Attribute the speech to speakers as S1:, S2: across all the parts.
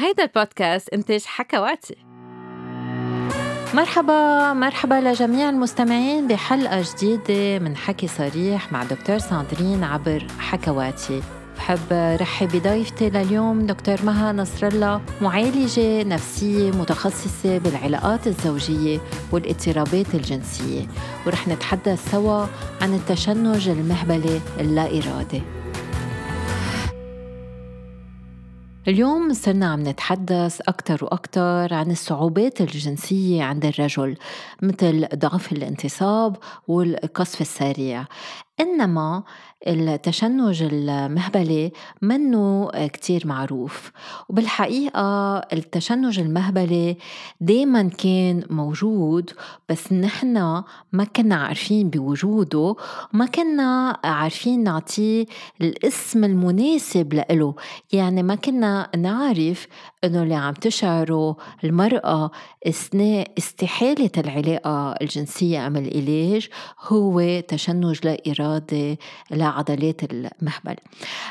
S1: هيدا البودكاست إنتاج حكواتي. مرحبا مرحبا لجميع المستمعين بحلقة جديدة من حكي صريح مع دكتور ساندرين عبر حكواتي. بحب رحب بضيفتي لليوم دكتور مها نصر الله معالجة نفسية متخصصة بالعلاقات الزوجية والإضطرابات الجنسية. ورح نتحدث سوا عن التشنج المهبلي اللا إرادي اليوم صرنا عم نتحدث أكثر وأكثر عن الصعوبات الجنسية عند الرجل مثل ضعف الانتصاب والقذف السريع. إنما التشنج المهبلي منه كتير معروف. وبالحقيقة التشنج المهبلي دايما كان موجود بس نحن ما كنا عارفين بوجوده وما كنا عارفين نعطيه الاسم المناسب له يعني ما كنا نعرف إنه اللي عم تشعره المرأة إثناء استحالة العلاقة الجنسية أو الإيلاج هو تشنج لا ارادي لعضلات المهبل.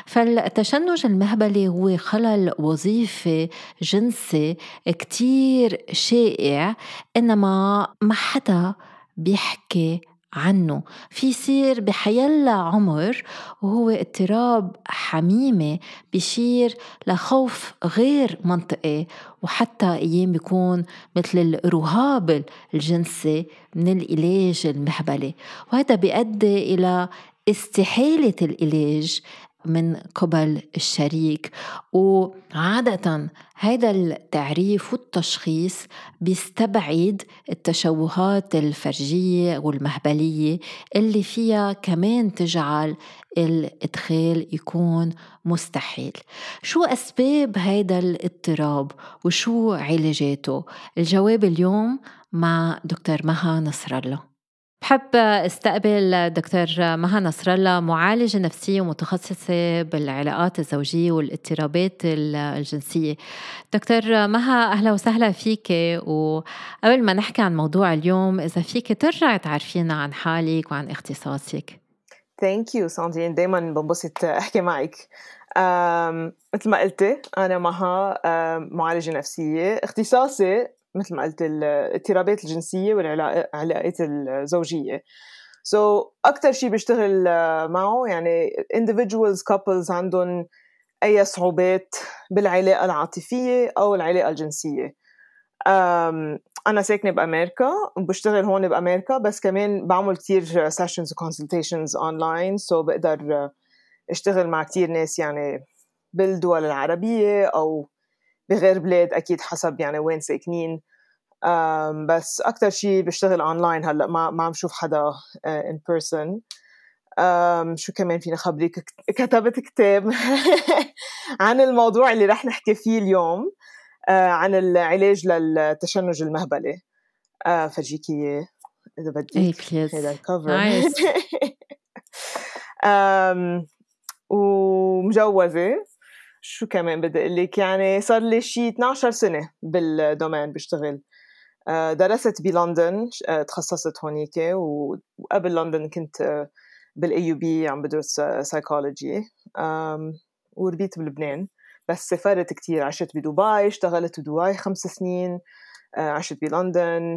S1: فالتشنج المهبلي هو خلل وظيفي جنسي كتير شائع إنما ما حدا بيحكي عنه. في بحيلا عمر وهو اضطراب حميمي بيشير لخوف غير منطقي وحتى أيام بيكون مثل الرهاب الجنسي من العلاج المهبلي. وهذا بيؤدي إلى استحالة العلاج من قبل الشريك. وعادة هذا التعريف والتشخيص بيستبعد التشوهات الفرجية والمهبلية اللي فيها كمان تجعل الإدخال يكون مستحيل. شو أسباب هذا الاضطراب وشو علاجاته؟ الجواب اليوم مع دكتور مها نصر الله بحب استقبل دكتور مها نصر الله معالجة نفسية ومتخصصة بالعلاقات الزوجية والاضطرابات الجنسية. دكتور مها أهلا وسهلا فيك وقبل ما نحكي عن موضوع اليوم إذا فيك ترجعي تعرفينا عن حالك وعن اختصاصك.
S2: thank you ساندرين دايما بنبسط أحكي معك مثل ما قلتي أنا مها معالجة نفسية اختصاصي مثل ما قلت الاضطرابات الجنسية والعلاقات الزوجية. so so, أكثر شيء بشتغل معه يعني individuals couples عندهم أي صعوبات بالعلاقة العاطفية أو العلاقة الجنسية. أنا ساكنة بأمريكا وبشتغل هون بأمريكا بس كمان بعمل كثير sessions و consultations online so بقدر أشتغل مع كثير ناس يعني بالدول العربية أو بغير بلاد أكيد حسب يعني وين ساكنين. بس أكثر شيء بشتغل اونلاين هلأ ما ما عم شوف حدا in person شو كمان فيني خبريك؟ كتبت كتاب عن الموضوع اللي رح نحكي فيه اليوم عن العلاج للتشنج المهبلي. فرجيك اياه إذا بدك
S1: هذا ال
S2: cover ومجوزة. شو كمان بدي أقول لك؟ يعني صار لي شي 12 سنة بال domain بشتغل. آه، درست بلندن آه، تخصصت هونيك وقبل لندن كنت آه، بال AUB عم بدرس سايكولوجي وربيت بلبنان. بس سافرت كتير عشت بدبي اشتغلت بدبي خمس سنين عشت بلندن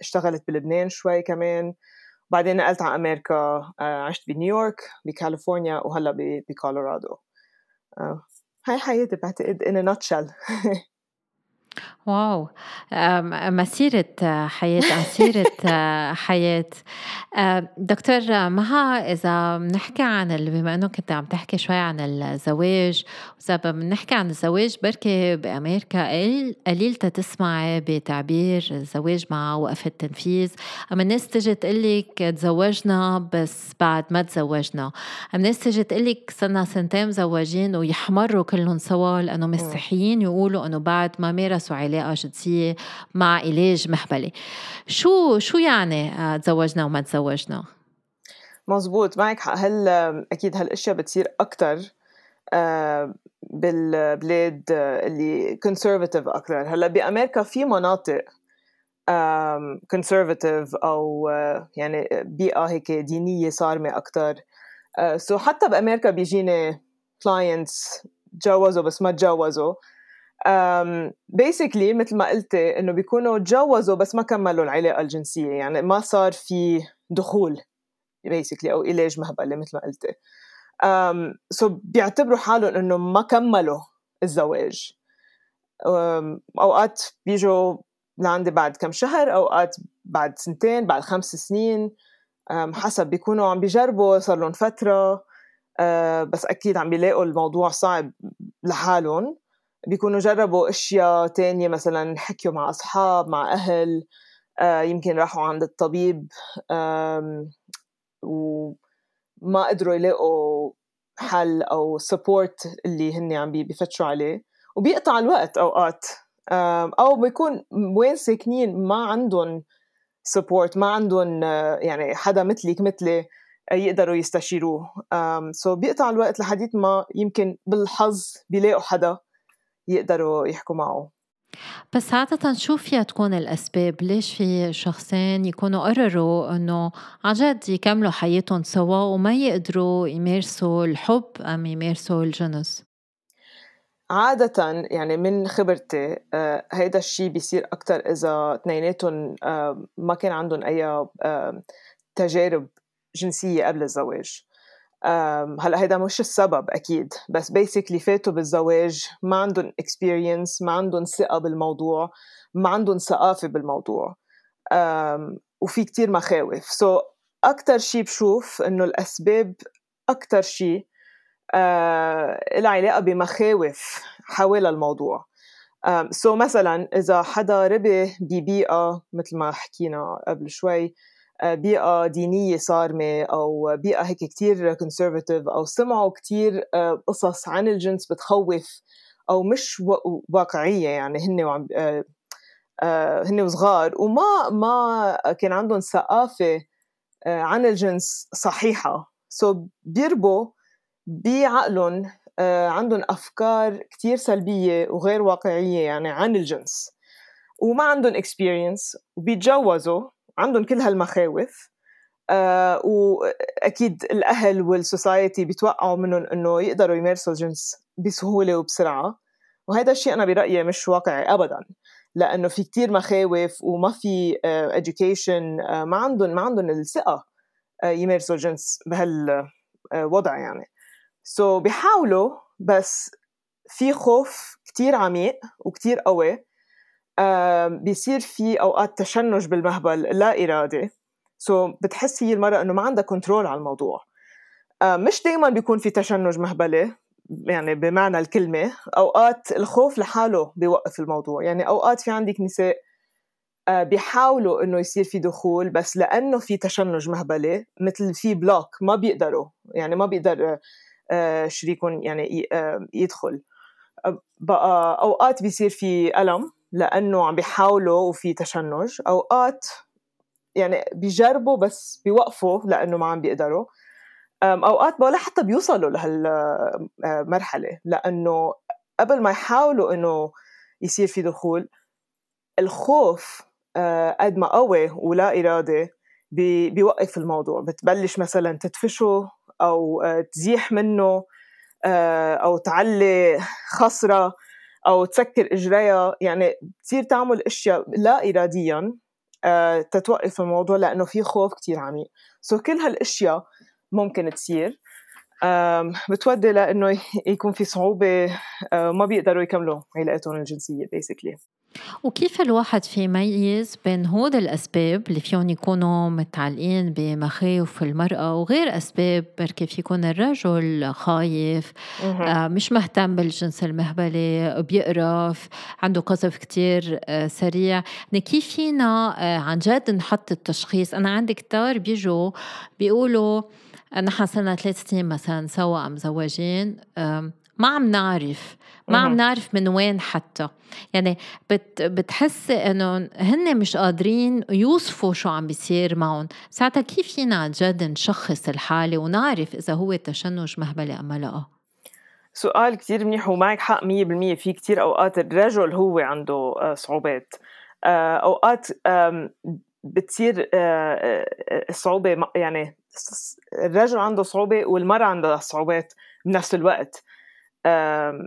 S2: اشتغلت بلبنان شوي كمان. بعدين نقلت على أمريكا عشت بنيويورك بكاليفورنيا وهلأ بكولورادو. هاي حياتي بعتقد in a nutshell.
S1: واو. مسيرة حياة مسيرة حياة. دكتور مها إذا بنحكي عن بما إنه كنت عم تحكي شوي عن الزواج وإذا بنحكي عن الزواج بركي بأمريكا قليل تسمعي بتعبير الزواج مع وقف التنفيذ. أما الناس تجي تقلك تزوجنا بس بعد ما تزوجنا. أما الناس تجي تقلك صرنا سنتين مزوجين ويحمروا كلهم سوا لأنه مستحيين يقولوا إنه بعد ما مارسوا علاقة جنسية مع إيلاج مهبلي شو شو يعني تزوجنا وما تزوجنا؟
S2: مزبوط معك هل أكيد هالأشياء بتصير آه، بالبلاد اللي conservative أكثر هلأ بأمريكا في مناطق conservative أو آه، يعني بيئة هيك دينية صارمة أكثر So حتى بأمريكا بيجيني clients تجوزوا بس ما تجوزوا. basically مثل ما قلتي إنه بيكونوا تجوزوا بس ما كملوا العلاقة الجنسية. يعني ما صار في دخول basically أو إيلاج مهبلي مثل ما قلتي so بيعتبروا حالهم إنه ما كملوا الزواج. أوقات بيجوا لعندي بعد كم شهر أوقات بعد سنتين بعد خمس سنين. حسب بيكونوا عم بيجربوا صار لهم فترة. أه، بس أكيد عم بيلاقوا الموضوع صعب لحالهم. بيكونوا جربوا أشياء تانية مثلا حكيوا مع أصحاب مع أهل أه، يمكن راحوا عند الطبيب وما قدروا يلاقوا حل أو سبورت اللي هن عم بيفتشوا عليه. وبيقطع الوقت أوقات. أو بيكون وين ساكنين ما عندهم support ما عندهم يعني حدا مثلك مثلي يقدروا يستشيروه. so بيقطع الوقت لحديت ما يمكن بالحظ بيلاقوا حدا. يقدروا يحكوا معه
S1: بس عادة شو فيها تكون الأسباب؟ ليش في شخصين يكونوا قرروا إنه عن جد يكملوا حياتهم سوا وما يقدروا يمارسوا الحب أم يمارسوا الجنس؟
S2: عادة يعني من خبرتي آه، هيدا الشيء بيصير أكتر إذا اثنيناتهم آه، ما كان عندهم أي آه، تجارب جنسية قبل الزواج هلا هيدا مش السبب أكيد بس basically فاتوا بالزواج ما عندهم experience ما عندهم ثقة بالموضوع ما عندهم ثقافة بالموضوع. وفي كتير مخاوف. so, أكثر شيء بشوف إنه الأسباب أكثر شيء لها علاقة بمخاوف حول الموضوع. so مثلا إذا حدا ربي ببيئة مثل ما حكينا قبل شوي بيئة دينية صارمة أو بيئة هيك كتير conservative أو سمعوا كتير آه، قصص عن الجنس بتخوف أو مش واقعية يعني هن وعم آه، آه، هن وصغار وما ما كان عندهم ثقافة عن الجنس صحيحة. so بيربوا بعقلهم عندهم أفكار كتير سلبية وغير واقعية يعني عن الجنس. وما عندهم experience وبيتجوزوا. عندهم كل هالمخاوف. آه وأكيد الأهل وال society بيتوقعوا منهم إنه يقدروا يمارسوا الجنس بسهولة وبسرعة. وهذا الشيء أنا برأيي مش واقعي ابدا لأنه في كتير مخاوف وما في education آه ما عندهم ما عندهم الثقة آه يمارسوا الجنس بهالوضع يعني. so بيحاولوا بس في خوف كتير عميق وكتير قوي. بيصير في أوقات تشنج بالمهبل لا ارادي so بتحس هي المرأة إنه ما عندها control على الموضوع. مش دائما بيكون في تشنج مهبلي يعني بمعنى الكلمة. أوقات الخوف لحاله بيوقف الموضوع. يعني أوقات في عندك نساء بيحاولوا إنه يصير في دخول بس لأنه في تشنج مهبلي مثل في block ما بيقدروا. يعني ما بيقدر شريكهم يعني يدخل. بقى أوقات بيصير في ألم. لأنه عم بيحاولوا وفي تشنج أوقات يعني بيجربوا بس بيوقفوا لأنه ما عم بيقدروا. أوقات ولا حتى بيوصلوا لهالمرحله لأنه قبل ما يحاولوا إنه يصير في دخول الخوف قد ما قوي ولا إرادة بيوقف الموضوع. بتبلش مثلا تدفشه أو تزيح منه أو تعلي خصره أو تسكر إجريها. يعني بتصير تعمل أشياء لا اراديا آه، تتوقف الموضوع لأنه في خوف كتير عميق. سو كل هالأشياء ممكن تصير. بتودي لأنه يكون في صعوبة آه، ما بيقدروا يكملوا علاقتهم الجنسية بيسكلي
S1: وكيف الواحد في يميز بين هود الأسباب اللي فيهم يكونوا متعلقين بمخاوف المرأة وغير أسباب بركي في يكون الرجل خايف آه مش مهتم بالجنس المهبلة بيقرف عنده قذف كتير آه سريع. يعني كيف فينا آه عن جد نحط التشخيص؟ أنا عندي كتار بيجوا بيقولوا نحن صرنا ثلاث سنين مثلا سوا مزوجين ما عم نعرف ما عم نعرف من وين حتى. يعني بت بتحس إنه هن مش قادرين يوصفوا شو عم بيصير معهم ساعتها كيف فينا عن جد نشخص الحالة ونعرف إذا هو تشنج مهبلي أم لا؟
S2: سؤال كتير منيح ومعك حق 100% في كتير أوقات الرجل هو عنده آه، صعوبات. آه، أوقات بتصير آه، الصعوبة يعني الرجل عنده صعوبة والمرأة عندها صعوبات بنفس الوقت.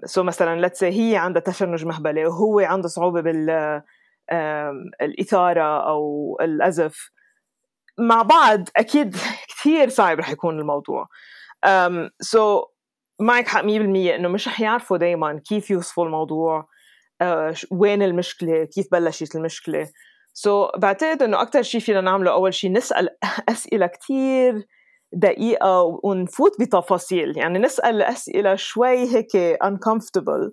S2: so مثلا say هي عندها تشنج مهبلي وهو عنده صعوبة بال الإثارة أو القذف. مع بعض أكيد كثير صعب رح يكون الموضوع. so معك حق 100% إنه مش رح يعرفوا دايما كيف يوصفوا الموضوع uh, وين المشكلة كيف بلشت المشكلة. سو so, بعتقد إنه أكثر شيء فينا نعمله أول شيء نسأل أسئلة كثير دقيقة ونفوت بتفاصيل. يعني نسأل أسئلة شوي هيك uncomfortable.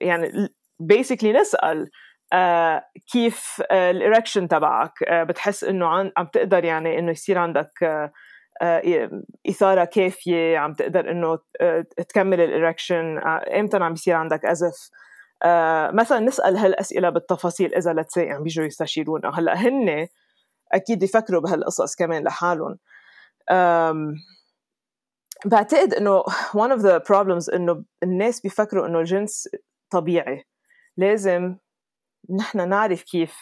S2: يعني basically نسأل uh, كيف uh, الإركشن تبعك؟ uh, بتحس إنه عن, عم تقدر يعني إنه يصير عندك إثارة كافية؟ عم تقدر إنه تكمل الإركشن إمتى عم يصير عندك أزف مثلا نسأل هالأسئلة بالتفاصيل إذا لتسي عم بيجوا يستشيرونا هلأ هن أكيد يفكروا بهالقصص كمان لحالهم. بعتقد إنه one of the problems إنه الناس بيفكروا إنه الجنس طبيعي. لازم نحن نعرف كيف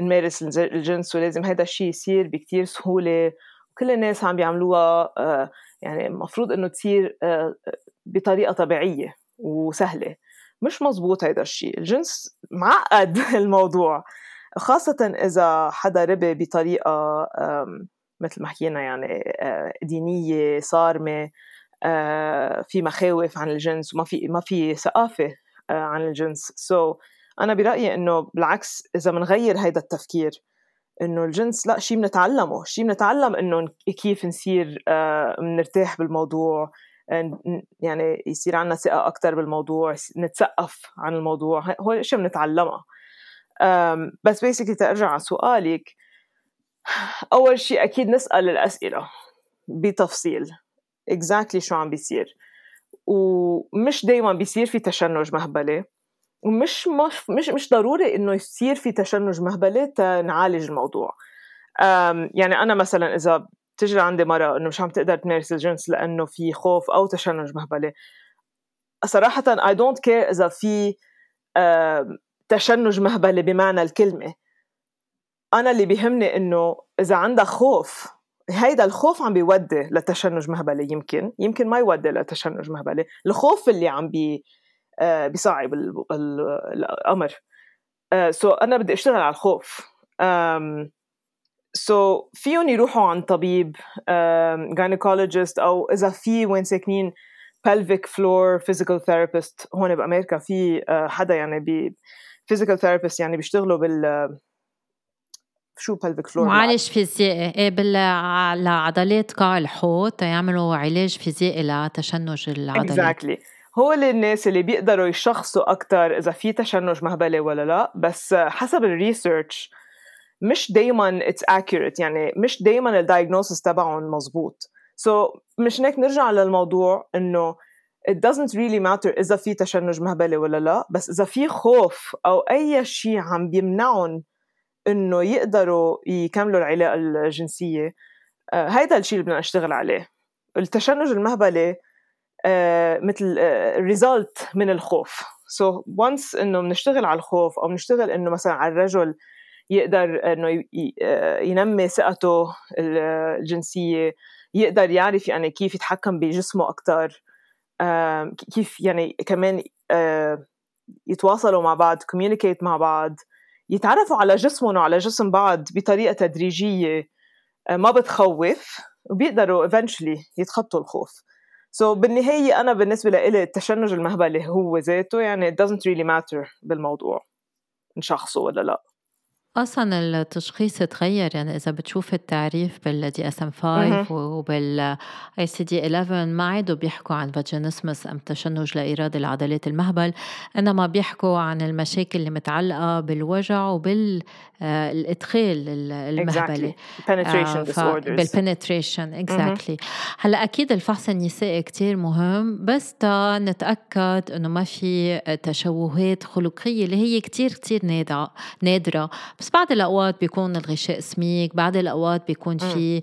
S2: نمارس الجنس ولازم هذا الشيء يصير بكتير سهولة. وكل الناس عم بيعملوها يعني المفروض إنه تصير بطريقة طبيعية وسهلة. مش مزبوط هذا الشيء الجنس معقد الموضوع. خاصة إذا حدا ربي بطريقة مثل ما حكينا يعني آه، دينية صارمة آه، في مخاوف عن الجنس وما في ما في ثقافة آه، عن الجنس. سو so, أنا برأيي إنه بالعكس إذا بنغير هيدا التفكير إنه الجنس لا شيء بنتعلمه شيء بنتعلم إنه كيف نصير بنرتاح بالموضوع يعني يصير عندنا ثقة أكثر بالموضوع نتثقف عن الموضوع هو الأشياء بنتعلمها بس بيسكلي ترجع على سؤالك أول شيء أكيد نسأل الأسئلة بتفصيل exactly شو عم بيصير. ومش دايما بيصير في تشنج مهبلة ومش مش مش ضروري إنه يصير في تشنج مهبلي تنعالج الموضوع. يعني أنا مثلا إذا بتجي عندي مرة إنه مش عم تقدر تمارس الجنس لأنه في خوف أو تشنج مهبلي صراحة I don't care إذا في تشنج مهبلي بمعنى الكلمة. أنا اللي بيهمني إنه إذا عندها خوف هيدا الخوف عم بيودي لتشنج مهبلي يمكن يمكن ما يودي لتشنج مهبلي. الخوف اللي عم بي آه بيصعب الأمر. so أنا بدي أشتغل على الخوف. so فيهم يروحوا عند طبيب gynecologist أو إذا في وين ساكنين pelvic floor physical therapist. هون بأمريكا في uh, حدا يعني بي physical therapist يعني بيشتغلوا بال شو pelvic floor
S1: معالج فيزيائي. إيه بال لعضلات قاع الحوض يعملوا علاج فيزيائي لتشنج العضلات.
S2: Exactly. هو الناس اللي بيقدروا يشخصوا أكتر إذا في تشنج مهبلي ولا لا بس حسب ال research مش دايما it's accurate. يعني مش دايما ال diagnosis تبعهم مزبوط so, مش هيك نرجع للموضوع إنه it doesn't really matter إذا في تشنج مهبلي ولا لا بس إذا في خوف أو أي شيء عم بيمنعهم إنه يقدروا يكملوا العلاقة الجنسية آه هيدا الشيء اللي بدنا نشتغل عليه. التشنج المهبلي آه مثل result آه من الخوف. so once إنه بنشتغل على الخوف أو بنشتغل إنه مثلا على الرجل يقدر آه، ينمي ثقته الجنسية يقدر يعرف يعني كيف يتحكم بجسمه أكثر كيف يعني كمان يتواصلوا مع بعض communicate مع بعض يتعرفوا على جسمهم وعلى جسم بعض بطريقة تدريجية ما بتخوف وبيقدروا eventually يتخطوا الخوف. so بالنهاية أنا بالنسبة لي التشنج المهبلي هو ذاته يعني it doesn't really matter بالموضوع نشخصه ولا لا.
S1: أصلا التشخيص تغير يعني إذا بتشوف التعريف بال DSM 5 وبال ICD 11 ما عادوا بيحكوا عن vaginismus أم تشنج لاإرادي لعضلات المهبل إنما بيحكوا عن المشاكل اللي متعلقة بالوجع وبالإدخال المهبلي.
S2: Penetration disorders.
S1: بال penetration exactly هلأ أكيد الفحص النسائي كتير مهم بس تا نتأكد إنه ما في تشوهات خلقية اللي هي كتير كتير نادرة نادرة. بس بعض الأوقات بيكون الغشاء سميك بعض الأوقات بيكون في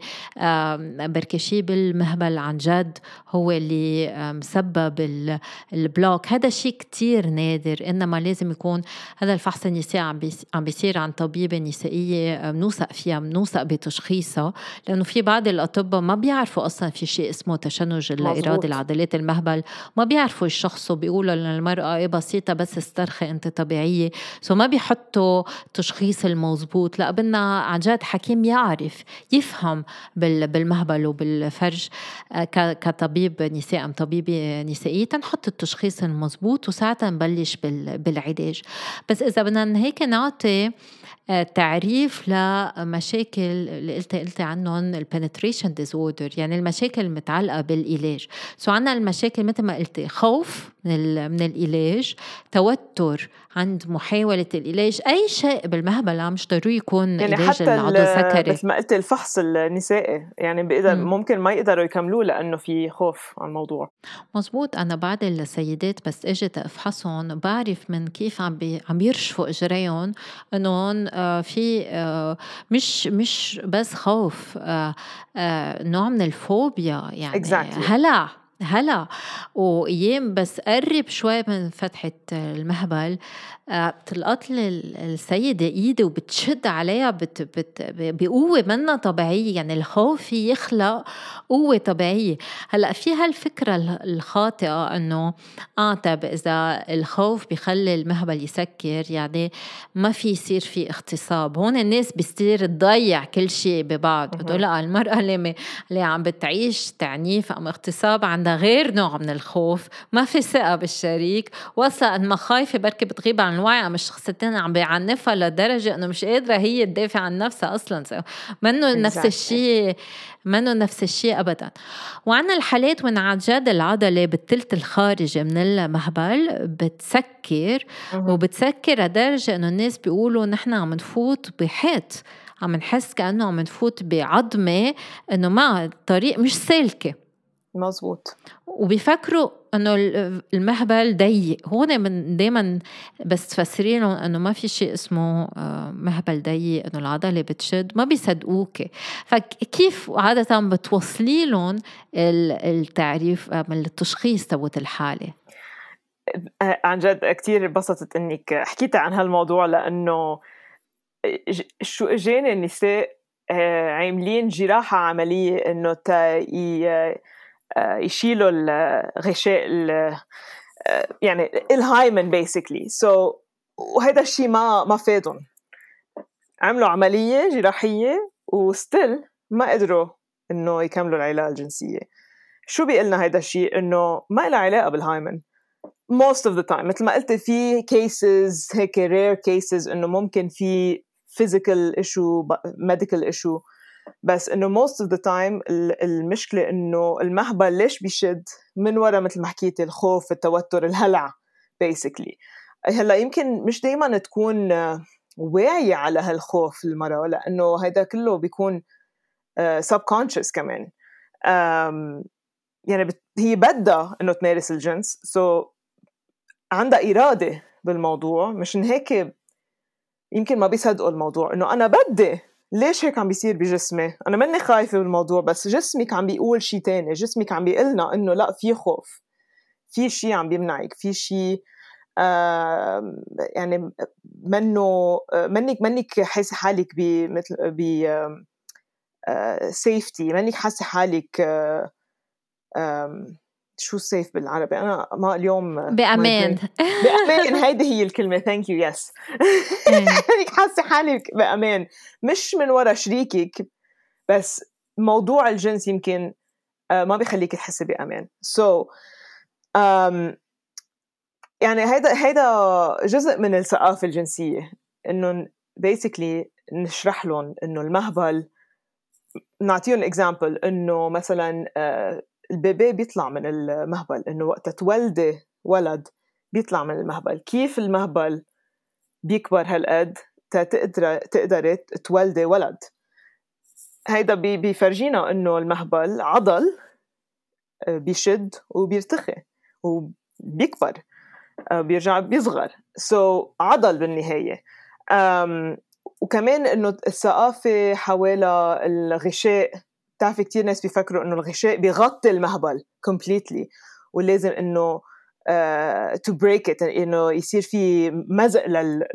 S1: بركي شيء بالمهبل عن جد هو اللي مسبب ال block. هذا شيء كتير نادر إنما لازم يكون هذا الفحص النسائي عم عم بيصير عن طبيبة نسائية بنوثق فيها بنوثق بتشخيصها لأنه في بعض الأطباء ما بيعرفوا أصلا في شيء اسمه تشنج لاإرادي لعضلات المهبل. ما بيعرفوا يشخصوا بيقولوا للمرأة إيه بسيطة بس استرخي أنت طبيعية. so ما بيحطوا تشخيص المزبوط لا بدنا عن جد حكيم يعرف يفهم بالمهبل وبالفرج. آه، كطبيب نساء أم طبيبة نسائية تنحط التشخيص المزبوط وساعتها نبلش بالعلاج. بس إذا بدنا هيك نعطي آه، تعريف لمشاكل اللي قلت قلت عنهم ال penetration disorder يعني المشاكل المتعلقة بالإيلاج. so عنا المشاكل مثل ما قلتي خوف من, من الإيلاج توتر عند محاولة الإيلاج أي شيء بالمهبل مش ضروري يكون
S2: يعني إيلاج حتى العضو الذكري مثل ما قلت الفحص النسائي. يعني بيقدر ممكن ما يقدروا يكملوه لأنه في خوف على الموضوع.
S1: مزبوط. أنا بعض السيدات بس إجت أفحصهم بعرف من كيف عم بي عم يرشفوا إجريهم إنهم آه، في آه، مش مش بس خوف آه، نوع من الفوبيا. يعني exactly. هلع. هلا وأيام بس قرب شوي من فتحة المهبل بتلقط آه، السيدة ايدي وبتشد عليها بت بت بقوة منا طبيعية. يعني الخوف يخلق قوة طبيعية. هلأ في هالفكرة الخاطئة إنه آه طب إذا الخوف بخلي المهبل يسكر يعني ما في يصير في اغتصاب. هون الناس بتصير تضيع كل شيء ببعض. بتقول لا المرأة اللي, اللي عم بتعيش تعنيف أم اغتصاب عندها غير نوع من الخوف. ما في ثقة بالشريك. وصل ما خايفة بركي بتغيب عن الوعي عم الشخص الثاني عم بيعنفها لدرجة إنه مش قادرة هي تدافع عن نفسها أصلا. منه نفس الشيء منه نفس الشيء ابدا. وعنا الحالات وين عن جد العضلة بالثلث الخارجي من المهبل بتسكر وبتسكر لدرجة إنه الناس بيقولوا نحن عم نفوت بحيط. عم نحس كأنه عم نفوت بعظمة إنه ما الطريق مش سالكة.
S2: مزبوط.
S1: وبيفكروا إنه المهبل ضيق. هون من دائما بس تفسري لهم إنه ما في شيء اسمه آه، مهبل ضيق إنه العضلة بتشد ما بيصدقوك. فكيف عادة بتوصلي لهم التعريف آه، من التشخيص تبوت الحالة؟
S2: آه، عن جد كثير انبسطت إنك حكيتي عن هالموضوع لأنه شو إجاني النساء عاملين جراحة عملية إنه آه، يشيلوا الغشاء آه، يعني الهايمن بيسكلي سو وهذا الشيء ما ما فادهم. عملوا عملية جراحية وستيل ما قدروا إنه يكملوا العلاقه الجنسية. شو بيقلنا هذا الشيء؟ إنه ما لها علاقة بالهايمن. Most of the time مثل ما قلت في cases هيك rare cases إنه ممكن في physical issue medical issue. بس إنه most of the time المشكلة إنه المهبل ليش بيشد؟ من ورا مثل ما حكيتي الخوف التوتر الهلع basically. هلأ يمكن مش دائما تكون واعية على هالخوف المرأة لأنه هيدا كله بيكون subconscious كمان. يعني هي بدها إنه تمارس الجنس. سو so عندها إرادة بالموضوع. مشان هيك يمكن ما بيصدقوا الموضوع. إنه أنا بدي ليش هيك عم بيصير بجسمي؟ أنا ماني خايفة بالموضوع بس جسمك عم بيقول شيء تاني، جسمك عم بيقلنا إنه لا في خوف، في شيء عم بيمنعك، في شيء آه يعني منه منك منك حاسة حالك بمثل ب safety، منك حاسة حالك آه شو safe بالعربي؟ أنا ما اليوم
S1: بأمان.
S2: بأمان. هيدي هي الكلمة. thank you yes حاسة حالك بأمان. مش من ورا شريكك بس موضوع الجنس يمكن آه، ما بيخليك تحسي بأمان. so, um, يعني هيدا هيدا جزء من الثقافة الجنسية انه basically نشرح لهم إنه المهبل نعطيهم example إنه مثلا uh, ال baby بيطلع من المهبل إنه وقت تولدي ولد بيطلع من المهبل. كيف المهبل بيكبر هالقد؟ تقدر تقدري تولدي ولد. هيدا بيفرجينا إنه المهبل عضل آه، بيشد وبيرتخي وبيكبر آه، بيرجع بيصغر. so, عضل بالنهاية. وكمان إنه الثقافة حوالي الغشاء بتعرفي كثير ناس بيفكروا إنه الغشاء بيغطي المهبل completely ولازم إنه to break it إنه يصير في مزق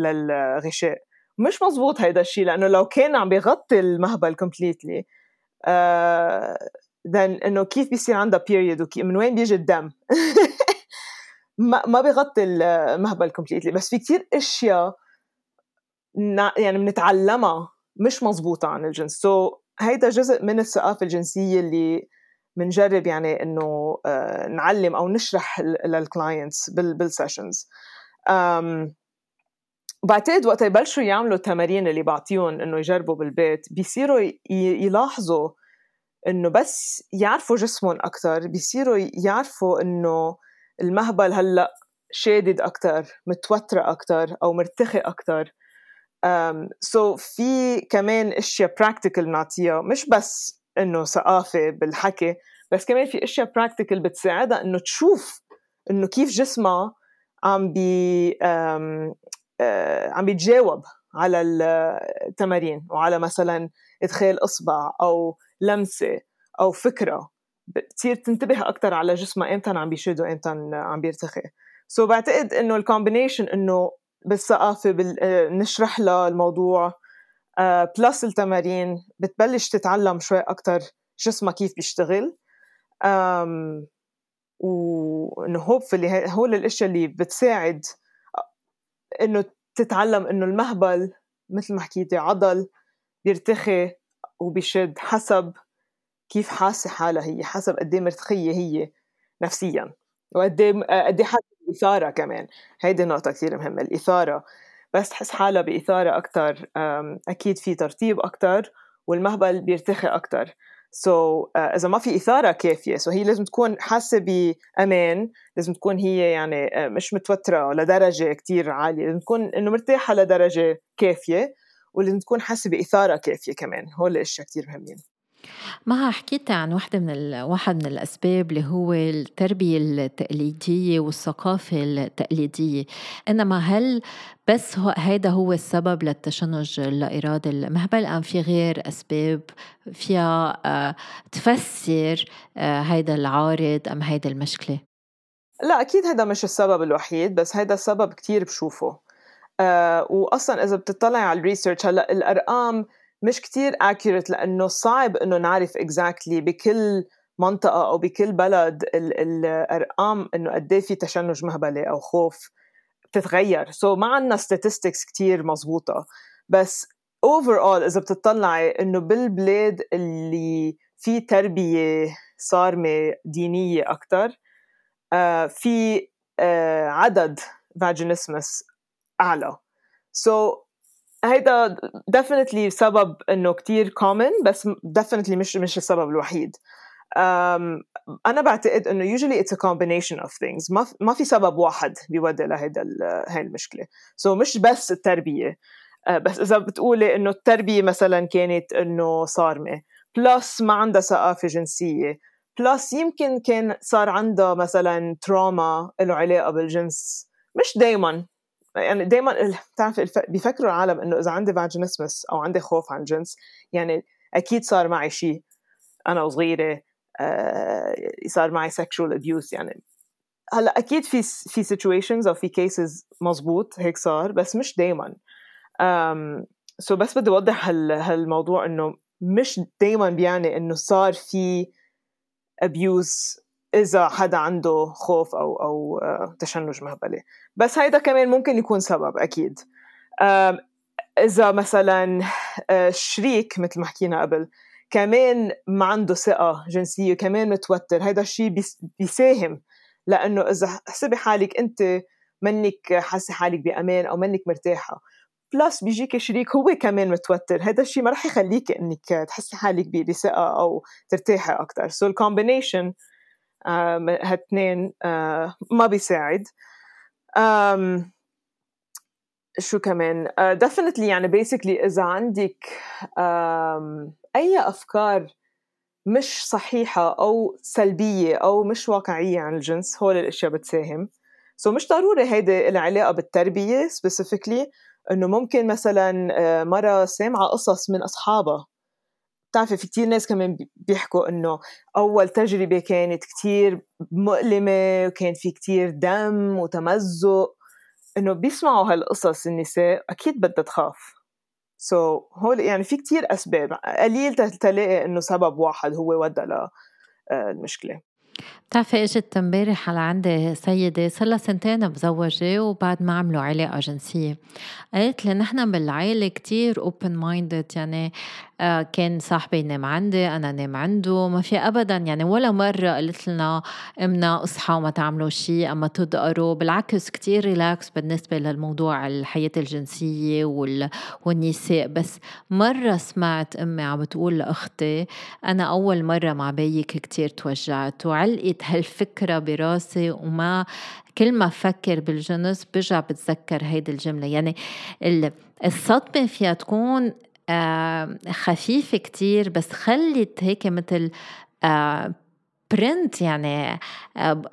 S2: للغشاء. مش مزبوط هيدا الشيء لأنه لو كان عم بيغطي المهبل completely then إنه كيف بيصير عندها period ومن وين بيجي الدم؟ ما ما بيغطي المهبل completely بس في كثير أشياء يعني بنتعلمها مش مزبوطة عن الجنس. so, هيدا جزء من الثقافة الجنسية اللي بنجرب يعني إنه uh, نعلم أو نشرح لل clients بال sessions بعتقد وقت يبلشوا يعملوا التمارين اللي بعطيهم إنه يجربوا بالبيت بيصيروا يلاحظوا إنه بس يعرفوا جسمهم أكثر بيصيروا يعرفوا إنه المهبل هلأ شادد أكثر متوترة أكثر أو مرتخي أكثر so في كمان أشياء practical بنعطيها مش بس إنه ثقافة بالحكي بس كمان في أشياء practical بتساعدها إنه تشوف إنه كيف جسمها عم بي عم بيتجاوب على التمارين وعلى مثلا إدخال إصبع أو لمسة أو فكرة بتصير تنتبه أكثر على جسمها إمتى عم بيشد وإمتى عم بيرتخي. so بعتقد إنه ال combination إنه بالثقافة بال... آه، لها الموضوع. plus آه، التمارين بتبلش تتعلم شوي أكثر جسمها كيف بيشتغل. وإنه hopefully هول الأشياء اللي بتساعد إنه تتعلم إنه المهبل مثل ما حكيتي عضل بيرتخي وبيشد حسب كيف حاسة حالها هي حسب قد إيه مرتخية هي نفسيا. وقد إيه قد إيه حاسة بالاثاره كمان. هيدي نقطة كثير مهمة الإثارة. بس تحس حالها بإثارة أكثر أكيد في ترطيب أكثر والمهبل بيرتخي أكثر so, uh, إذا ما في إثارة كافية so هي لازم تكون حاسة بأمان لازم تكون هي يعني uh, مش متوترة لدرجة كتير عالية لازم تكون إنه مرتاحة لدرجة كافية ولازم تكون حاسة بإثارة كافية كمان. هول الأشياء كثير مهمين.
S1: ما حكيت عن واحدة من ال... واحد من الأسباب اللي هو التربية التقليدية والثقافة التقليدية. إنما هل بس هو هيدا هو السبب للتشنج اللاإرادي المهبل أم في غير أسباب؟ فيها آه، تفسر آه، هيدا العارض أم هيدا المشكلة؟
S2: لا أكيد هذا مش السبب الوحيد بس هذا السبب كتير بشوفه. آه واصلا إذا بتطلع على ال research هلأ الأرقام مش كتير accurate لأنه صعب إنه نعرف exactly بكل منطقة أو بكل بلد الأرقام إنه قد إيه في تشنج مهبلي أو خوف بتتغير. so ما عندنا statistics كتير مزبوطه بس overall إذا بتطلعي إنه بالبلاد اللي في تربية صارمة دينية أكثر آه في آه عدد vaginismus أعلى. so, هيدا definitely سبب إنه كتير common بس definitely مش مش السبب الوحيد. um, أنا بعتقد إنه usually it's a combination of things. ما ما في سبب واحد بيودي لهيدا هاي المشكلة. so مش بس التربية. uh, بس إذا بتقولي إنه التربية مثلا كانت إنه صارمة plus ما عندها ثقافة جنسية plus يمكن كان صار عندها مثلا trauma له علاقة بالجنس. مش دايما. يعني دائما بتعرف بيفكروا العالم إنه إذا عندي vaginismus أو عندي خوف عن الجنس يعني أكيد صار معي شيء أنا وصغيرة آه صار معي sexual abuse يعني هلأ أكيد في في situations أو في cases مزبوط هيك صار بس مش دائما so بس بدي اوضح هالموضوع إنه مش دائما بيعني إنه صار في abuse إذا حدا عنده خوف أو أو آه، تشنج مهبلي. بس هيدا كمان ممكن يكون سبب أكيد. إذا مثلا آه، شريك مثل ما حكينا قبل كمان ما عنده ثقة جنسية كمان متوتر هيدا الشيء بيساهم. لأنه إذا حسبي حالك أنت منك حاسة حالك بأمان أو منك مرتاحة. plus بيجيك شريك هو كمان متوتر هذا الشيء ما رح يخليك إنك تحسي حالك بثقة أو ترتاحي أكثر so ال combination هالاثنين آه، ما بيساعد. شو كمان؟ definitely uh, يعني basically إذا عندك أي أفكار مش صحيحة أو سلبية أو مش واقعية عن الجنس هول الأشياء بتساهم. so مش ضروري هيدي العلاقة بالتربية specifically إنه ممكن مثلا آه، مرة سامعة قصص من أصحابها. بتعرفي في كتير ناس كمان بيحكوا إنه أول تجربة كانت كتير مؤلمة وكان في كتير دم وتمزق. إنه بيسمعوا هالقصص النساء أكيد بدها تخاف. so, هول يعني في كتير أسباب. قليل تلاقي إنه سبب واحد هو ودى للمشكله
S1: بتعرفي إجت امبارح على عندي سيدة صار لها سنتين مزوجة وبعد ما عملوا علاقة جنسية. قالت لي نحن بالعائلة كتير open minded يعني آه، كان صاحبي ينام عندي أنا نام عنده ما في أبدا. يعني ولا مرة قلت لنا امنا اصحى وما تعملوا شيء أما تدقروا. بالعكس كتير ريلاكس بالنسبة للموضوع الحياة الجنسية والنساء. بس مرة سمعت أمي عم بتقول لأختي أنا أول مرة مع بيك كتير توجعت وعلقت هالفكرة براسي وما كل ما فكر بالجنس برجع بتذكر هيدي الجملة. يعني الصدمة فيها تكون خفيفة كتير بس خلت هيك مثل برنت يعني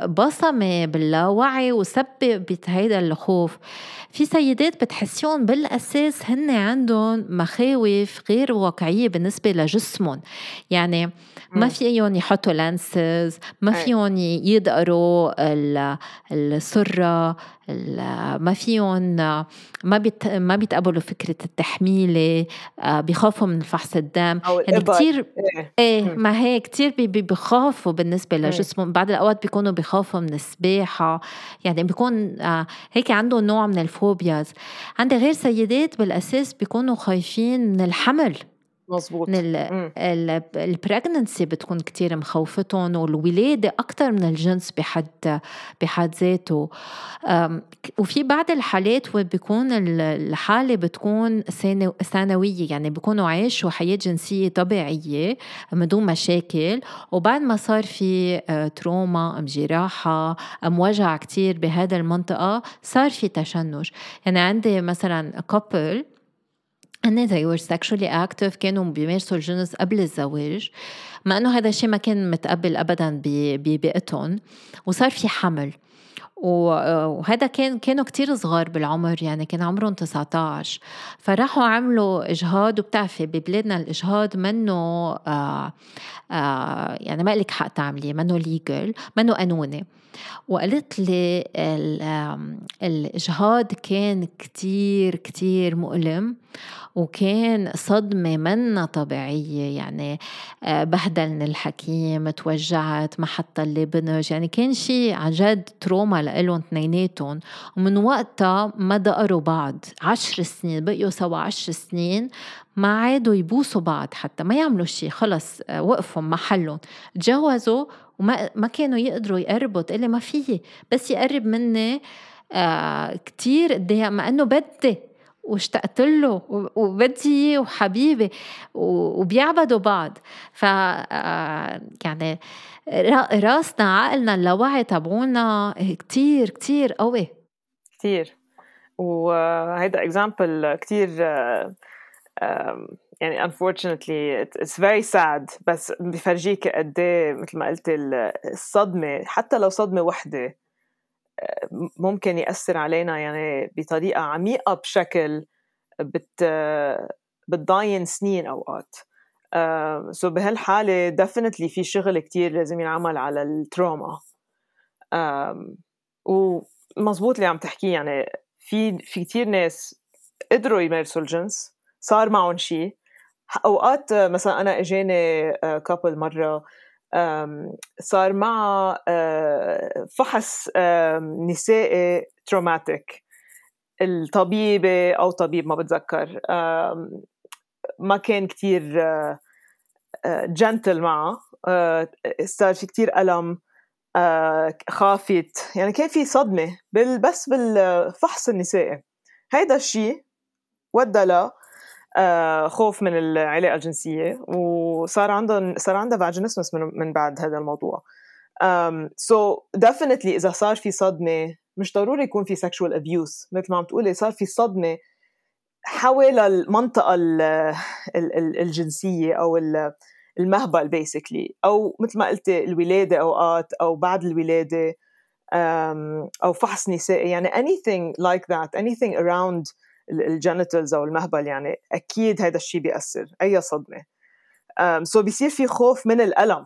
S1: بصمة باللاوعي وسببت هيدا الخوف. في سيدات بتحسيهم بالأساس هن عندهم مخاوف غير واقعية بالنسبة لجسمهم. يعني ما فيهم يحطوا لانسز ما فيهم يدقروا السرة ما فيهم ما بيت ما بيتقبلوا فكرة التحميلة آه، بيخافوا من فحص الدم.
S2: يعني كثير
S1: إيه, إيه ما هي كثير بيخافوا بالنسبة لجسمهم بعض الأوقات بيكونوا بيخافوا من السباحة. يعني بيكون آه، هيك عندهم نوع من الفوبياز عندي غير سيدات بالأساس بيكونوا خايفين من الحمل.
S2: مظبوط
S1: البريجننسي بتكون كتير مخوفتهم والولادة أكتر من الجنس بحد بحد ذاته. وفي بعض الحالات بيكون الحالة بتكون ثانوية يعني بيكونوا عايشوا حياة جنسية طبيعية من دون مشاكل وبعد ما صار في آه، trauma أم جراحة أم وجع كتير بهذا المنطقة صار في تشنج. يعني عندي مثلا couple هن they were sexually active كانوا بيمارسوا الجنس قبل الزواج مع انه هذا الشيء ما كان متقبل ابدا ببيئتهم وصار في حمل وهذا كان كانوا كتير صغار بالعمر يعني كان عمرهم 19 فراحوا عملوا اجهاض وبتعرفي ببلادنا الاجهاض منه آه آه يعني ما لك حق تعمليه منه ليجل منه قانوني وقالت لي الإجهاض كان كتير كتير مؤلم وكان صدمة منا طبيعية يعني آه، بهدلني الحكيم توجعت ما حتى اللي بنج يعني كان شيء عن جد تروما لإلهم اثنيناتهم. ومن وقتها ما دقروا بعض عشر سنين بقيوا سوا عشر سنين ما عادوا يبوسوا بعض حتى ما يعملوا شيء خلص آه، وقفوا محلهم. تجوزوا وما ما كانوا يقدروا يقربوا تقلي ما فيي بس يقرب مني آه كتير قد مع إنه بدي. واشتقت له وبدي وحبيبي وبيعبدوا بعض. ف آه، يعني راسنا عقلنا اللاوعي تبعونا كتير كتير قوي.
S2: كتير. وهيدا اكزامبل كتير يعني unfortunately it's very sad بس بفرجيك قد إيه مثل ما قلت الصدمة حتى لو صدمة وحدة ممكن يأثر علينا يعني بطريقة عميقة بشكل بت بتضاين سنين أوقات. so بهالحالة definitely في شغل كتير لازم ينعمل على ال trauma. ومزبوط اللي عم تحكيه يعني في في كتير ناس قدروا يمارسوا الجنس صار معهم شيء أوقات مثلا أنا إجاني couple آه، مرة صار مع آه، فحص نسائي traumatic الطبيبة أو طبيب ما بتذكر. ما كان كتير gentle آه، معه صار في كتير ألم خافت. يعني كان في صدمة بس بالفحص النسائي. هيدا الشيء ودى آه، خوف من العلاقة الجنسية وصار عندهم صار عندها vaginismus من, من بعد هذا الموضوع. so um, definitely so إذا صار في صدمة مش ضروري يكون في sexual abuse مثل ما عم تقولي صار في صدمة حول المنطقة ال ال الجنسية أو المهبل basically أو مثل ما قلتي الولادة أوقات أو بعد الولادة أو فحص نسائي يعني anything like that anything around ال genitals أو المهبل يعني أكيد هذا الشيء بيأثر أي صدمة. so بيصير في خوف من الألم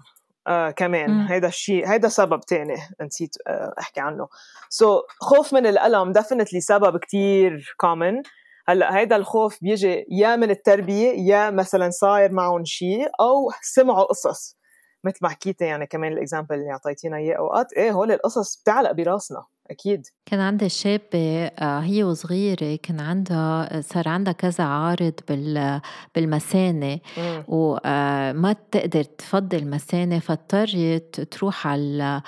S2: uh, كمان. هذا الشيء هذا سبب تاني نسيت uh, أحكي عنه. so, خوف من الألم definitely سبب كتير common هلأ هيدا الخوف بيجي يا من التربية يا مثلا صاير معهم شيء أو سمعوا قصص. مثل ما حكيتي يعني كمان ال example اللي أعطيتينا إياه أوقات إيه هول القصص بتعلق براسنا. أكيد.
S1: كان عندي شابة آه، هي وصغيرة كان عندها صار عندها كذا عارض بال بالمثانة وما آه، تقدر تفضي المثانة فاضطرت تروح على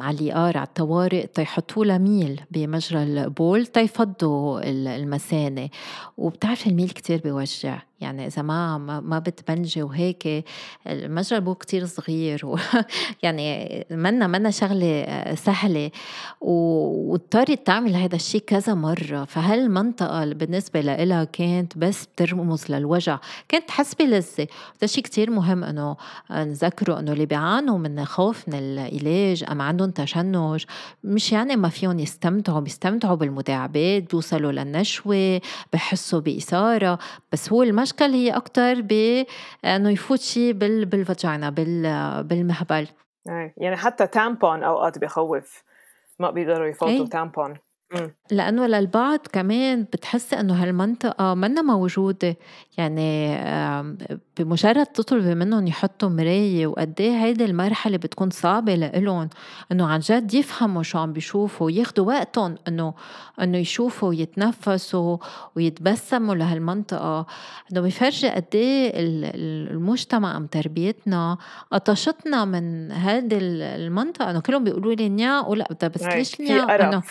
S1: على اليقار على الطوارئ تيحطوا لها ميل بمجرى البول تيفضوا المثانة وبتعرف الميل كتير بيوجع. يعني إذا ما ما بتبنجي وهيك المجرى البول كتير صغير و يعني منا منا شغلة آه، سهلة. واضطرت تعمل هذا الشيء كذا مرة. فهالمنطقة بالنسبة لها كانت بس بترمز للوجع؟ كانت تحس بلذة هذا شيء كتير مهم إنه نذكره إنه اللي بيعانوا من خوف من العلاج أم عندهم تشنج مش يعني ما فيهم يستمتعوا بيستمتعوا بالمداعبات بيوصلوا للنشوة بحسوا بإثارة. بس هو المشكل هي أكتر بأنه يفوت شيء بال vagina بالمهبل
S2: يعني حتى tampon أوقات بخوف ما بيقدروا يفوتوا إيه. tampon
S1: لأنه للبعض كمان بتحس إنه هالمنطقة منا موجودة. يعني بمجرد تطلبي منهم يحطوا مراية وقد إيه هيدي المرحلة بتكون صعبة لإلهم إنه عن جد يفهموا شو عم بيشوفوا وياخدوا وقتهم إنه إنه يشوفوا ويتنفسوا ويتبسموا لهالمنطقة. إنه بيفرجي قد إيه المجتمع أم تربيتنا قطشتنا من هذه المنطقة. إنه كلهم بيقولوا لي نيا ولا بس ليش نيا إنه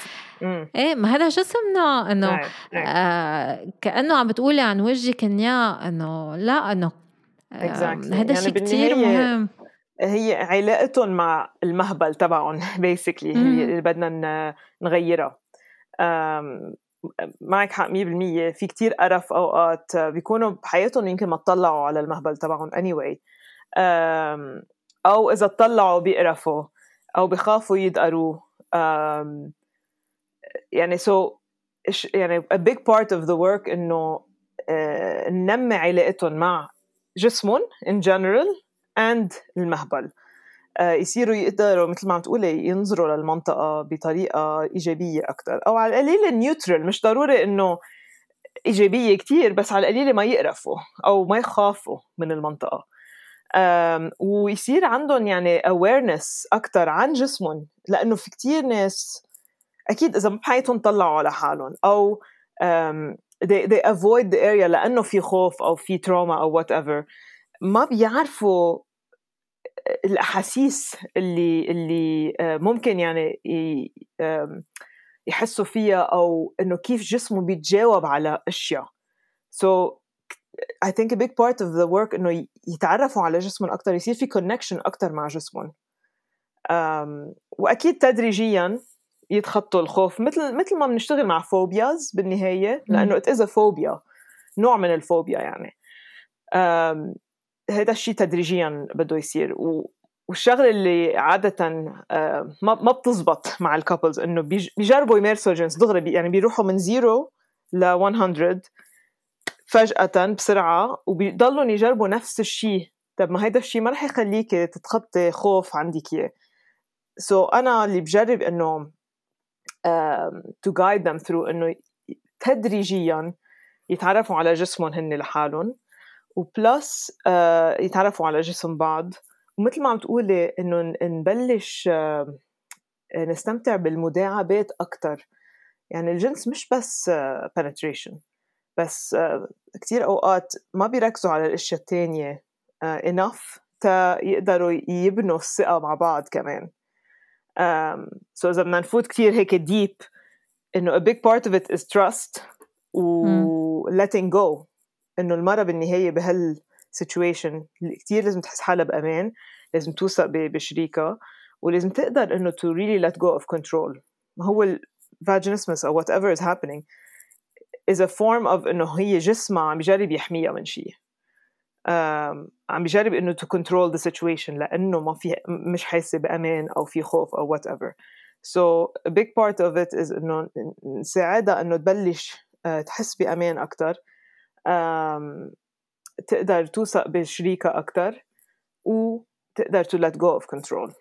S1: إيه ما هذا جسمنا إنه نعم، نعم. آه كأنه عم بتقولي عن وجهك انيا إنه لا إنه exactly. هذا يعني شيء كثير مهم.
S2: هي علاقتهم مع المهبل تبعهم بيسكلي هي اللي بدنا نغيرها. معك حق 100% في كتير قرف أوقات بيكونوا بحياتهم يمكن ما تطلعوا على المهبل تبعهم anyway. أو إذا تطلعوا بيقرفوا أو بخافوا يدقروه. يعني so يعني a big part of the work إنه uh, ننمي علاقتهم مع جسمهم in general and المهبل. uh, يصيروا يقدروا مثل ما عم تقولي ينظروا للمنطقة بطريقة إيجابية أكثر أو على القليل نيوترال مش ضروري إنه إيجابية كتير بس على القليل ما يقرفوا أو ما يخافوا من المنطقة. ويصير عندهم يعني awareness أكثر عن جسمهم لأنه في كتير ناس أكيد إذا بحياتهم طلعوا على حالهم أو they, they avoid the area لأنه في خوف أو في trauma أو whatever ما بيعرفوا الأحاسيس اللي اللي ممكن يعني يحسوا فيها أو إنه كيف جسمه بيتجاوب على أشياء. So I think a big part of the work إنه يتعرفوا على جسمهم أكثر يصير في connection أكثر مع جسمهم. وأكيد تدريجيا يتخطوا الخوف. مثل مثل ما بنشتغل مع phobias بالنهاية لأنه it is phobia نوع من الفوبيا يعني. هذا الشيء تدريجيا بده يصير. و والشغلة اللي عادة ما ما بتزبط مع ال couples إنه بيجربوا يمارسوا الجنس. دغري يعني بيروحوا من zero ل 100 فجأة بسرعة وبيضلوا يجربوا نفس الشيء طب ما هيدا الشيء ما رح يخليك تتخطي خوف عندك إياه. so أنا اللي بجرب إنه to guide them through إنه تدريجيا يتعرفوا على جسمهم هن لحالهم و plus يتعرفوا على جسم بعض. ومثل ما عم تقولي إنه نبلش نستمتع بالمداعبات أكثر يعني الجنس مش بس penetration بس كثير أوقات ما بيركزوا على الأشياء الثانية enough تا يقدروا يبنوا الثقة مع بعض كمان. so اذا بدنا نفوت كثير هيك deep إنه a big part of it is trust و letting go. إنه المرة بالنهاية بهال situation كثير لازم تحس حالها بأمان لازم توثق بشريكها ولازم تقدر إنه to really let go of control. ما هو vaginismus أو whatever is happening is a form of إنه هي جسمها عم يجرب يحميها من شيء عم بجرب إنه to control the situation لأنه ما في مش حاسة بأمان أو في خوف أو whatever. So a big part of it is إنه نساعدها إنه تبلش تحس بأمان أكثر تقدر توثق بشريكها أكثر وتقدر to let go of control.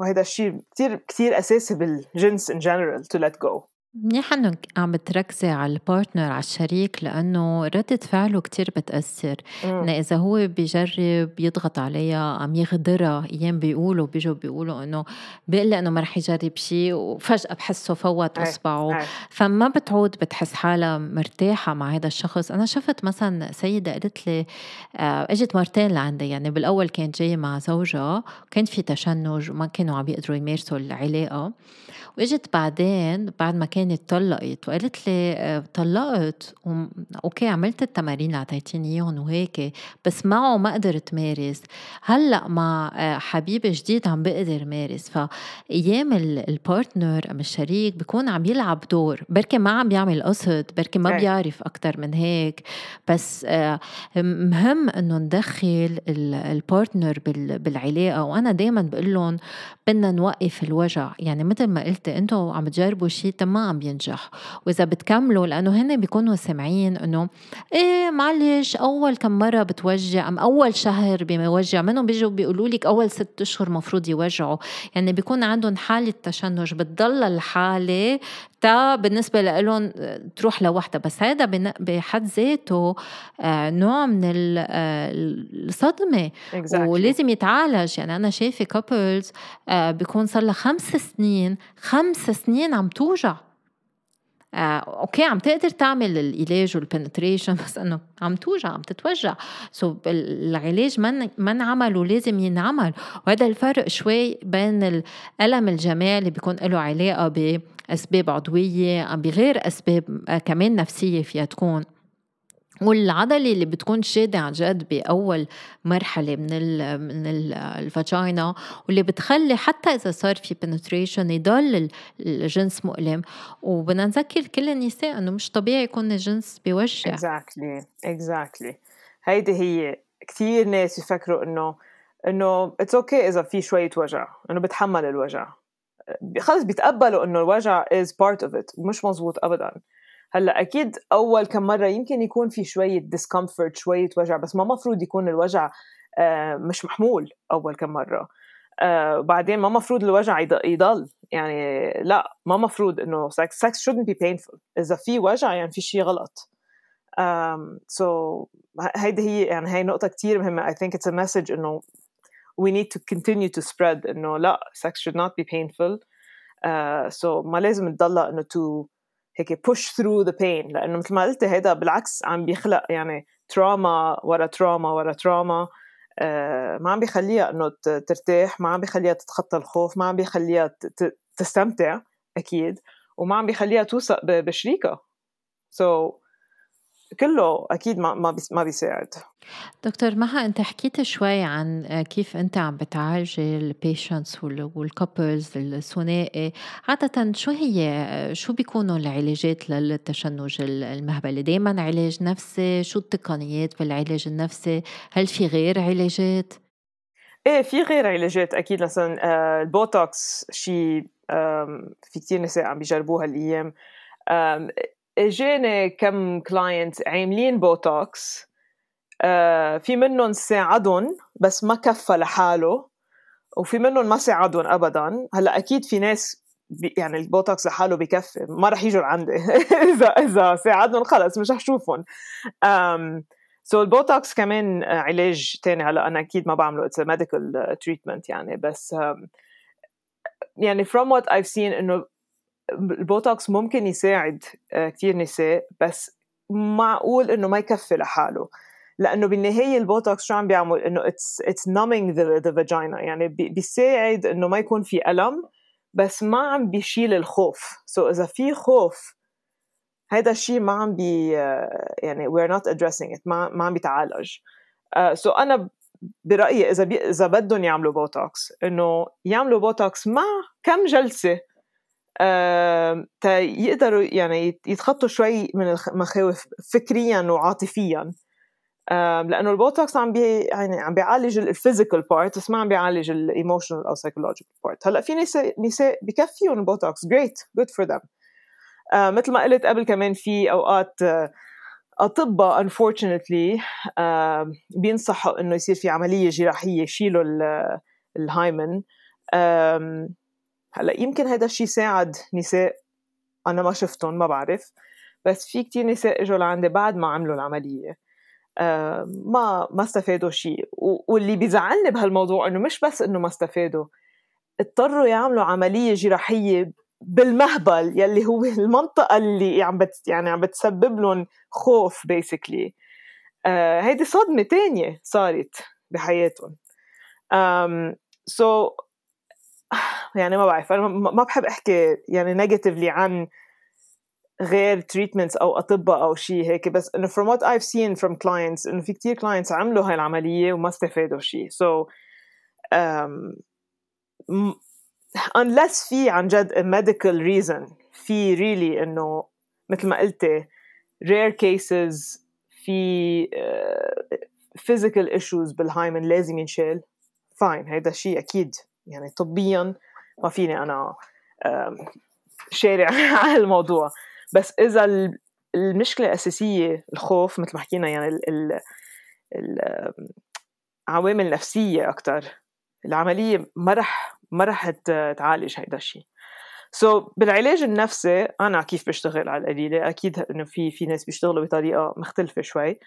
S2: وهذا الشيء كثير كثير أساسي بالجنس in general to let go.
S1: منيح انه عم بتركزي على ال partner على الشريك لأنه ردة فعله كتير بتأثر. إنه إذا هو بيجرب يضغط عليها عم يغدرها أيام بيقولوا بيجوا بيقولوا إنه بيقول إنه ما رح يجرب شيء وفجأة بحسه فوت أصبعه. فما بتعود بتحس حالها مرتاحة مع هذا الشخص. أنا شفت مثلا سيدة قالت لي آه، إجت مرتين لعندي. يعني بالأول كانت جاية مع زوجها كان في تشنج وما كانوا عم يقدروا يمارسوا العلاقة. وإجت بعدين بعد ما كانت طلقت وقالت لي آه، طلقت و... okay عملت التمارين اللي اعطيتيني إياهم وهيك بس معه ما قدرت مارس. هلأ مع آه، حبيب جديد عم بقدر مارس. فأيام ال partner أم الشريك بكون عم يلعب دور. بركي ما عم بيعمل قصد بركي ما بيعرف أكثر من هيك. بس آه، مهم إنه ندخل ال partner بالعلاقة. وأنا دائما بقول لهم بدنا نوقف الوجع. يعني مثل ما قلت أنتم عم تجربوا شيء ما عم بينجح. وإذا بتكملوا لأنه هن بيكونوا سامعين إنه إيه معلش أول كم مرة بتوجع؟ أم أول شهر بيوجع؟ منهم بيجوا بيقولوا لك أول ست أشهر مفروض يوجعوا. يعني بيكون عندهم حالة تشنج. بتضل الحالة تا بالنسبة لهم تروح لوحدها. بس هذا بحد ذاته آه، نوع من آه، الصدمة. Exactly. ولازم يتعالج. يعني أنا شايفة couples آه، بيكون صار لها خمس سنين خمس سنين عم توجع. آه، okay عم تقدر تعمل العلاج وال penetration بس إنه عم توجع عم تتوجع. so العلاج ما ما انعمل ولازم ينعمل. وهذا الفرق شوي بين الألم الجماعي اللي بيكون له علاقة بأسباب عضوية بغير أسباب آه، كمان نفسية فيها تكون. والعضله اللي بتكون شادة عن جد بأول مرحلة من ال من ال vagina واللي بتخلي حتى إذا صار في penetration يضل الجنس مؤلم وبدنا نذكر كل النساء إنه مش طبيعي يكون الجنس
S2: exactly. exactly. هيدي هي كثير ناس يفكروا إنه إنه it's okay إذا في شوية وجع إنه بتحمل الوجع خلص بيتقبلوا إنه الوجع is part of it مش مزبوط ابدا هلأ أكيد أول كم مرة يمكن يكون في شوية discomfort شوية وجع بس ما مفروض يكون الوجع آه، مش محمول أول كم مرة. آه، بعدين ما مفروض الوجع يضل. يعني لا ما مفروض إنه sex shouldn't be painful. إذا في وجع يعني في شيء غلط. um, so هيدي هي يعني هي نقطة كتير مهمة. I think it's a message إنه we need to continue to spread إنه لا sex should not be painful. uh, so ما لازم تضلها إنه to هيك push through the pain. لأنه مثل ما قلت هذا بالعكس عم بيخلق يعني تراما ورا تراما ورا تراما آه ما عم بيخليها إنه ترتاح ما عم بيخليها تتخطى الخوف ما عم بيخليها تستمتع أكيد وما عم بيخليها توثق بشريكها so, كله أكيد ما ما ما بيساعد.
S1: دكتور مها أنت حكيت شوي عن كيف أنت عم بتعالج ال patients وال couples الثنائي. عادة شو هي شو بيكونوا العلاجات للتشنج المهبلي؟ دائما علاج نفسي؟ شو التقنيات بالعلاج النفسي؟ هل في غير علاجات؟
S2: إيه في غير علاجات أكيد. مثلا آه، البوتوكس شيء في كثير نساء عم بيجربوها الأيام. اجاني كم client عاملين بوتوكس آه في منهم ساعدهم بس ما كفى لحاله وفي منهم ما ساعدهم ابدا. هلأ أكيد في ناس يعني البوتوكس لحاله بكفي ما رح يجوا لعندي. اذا إذا ساعدهم خلص مش رح شوفهم so البوتوكس كمان علاج تاني هلأ أنا أكيد ما بعمله it's medical treatment يعني بس يعني from what I've seen إنه البوتوكس ممكن يساعد آه، كثير نساء بس معقول إنه ما يكفي لحاله. لأنه بالنهاية البوتوكس شو عم بيعمل؟ إنه it's it's numbing the vagina يعني بيساعد إنه ما يكون في ألم بس ما عم بيشيل الخوف. so إذا في خوف هذا الشيء ما عم بي آه، يعني we're not addressing it. ما ما عم بيتعالج. so uh, so أنا برأيي إذا بي إذا بدهم يعملوا بوتوكس إنه يعملوا بوتوكس مع كم جلسة يقدروا يعني يتخطوا شوي من المخاوف فكريا وعاطفيا. لأنه البوتوكس عم بي يعني عم بيعالج ال physical part بس ما عم بيعالج ال emotional أو psychological part هلأ في نساء نساء بكفيهم البوتوكس. great good for them مثل ما قلت قبل كمان في أوقات آه أطباء unfortunately بينصحوا إنه يصير في عملية جراحية يشيلوا الهايمن هلأ يمكن هذا الشيء ساعد نساء أنا ما شفتهم ما بعرف. بس في كتير نساء إجوا لعندي بعد ما عملوا العملية. ما ما استفادوا شيء واللي بيزعلني بهالموضوع إنه مش بس إنه ما استفادوا اضطروا يعملوا عملية جراحية بالمهبل يلي هو المنطقة اللي عم بت يعني عم بتسبب لهم خوف basically آه هيدي صدمة تانية صارت بحياتهم. so, يعني ما بعرف أنا ما بحب أحكي يعني negatively عن غير treatments أو أطباء أو شيء هيك بس إنه from what I've seen from clients إنه في كتير clients عملوا هاي العملية وما استفادوا شيء so um, unless في عن جد a medical reason في really إنه مثل ما قلتي rare cases في uh, physical issues بالهايمن لازم ينشال. فاين هيدا الشيء أكيد. يعني طبيا ما فيني أنا شارع على الموضوع. بس إذا المشكلة الأساسية الخوف مثل ما حكينا يعني ال العوامل النفسية أكثر العملية ما رح ما رح تعالج هيدا الشيء so, بالعلاج النفسي أنا كيف بشتغل على القليلة؟ أكيد إنه في في ناس بيشتغلوا بطريقة مختلفة شوي.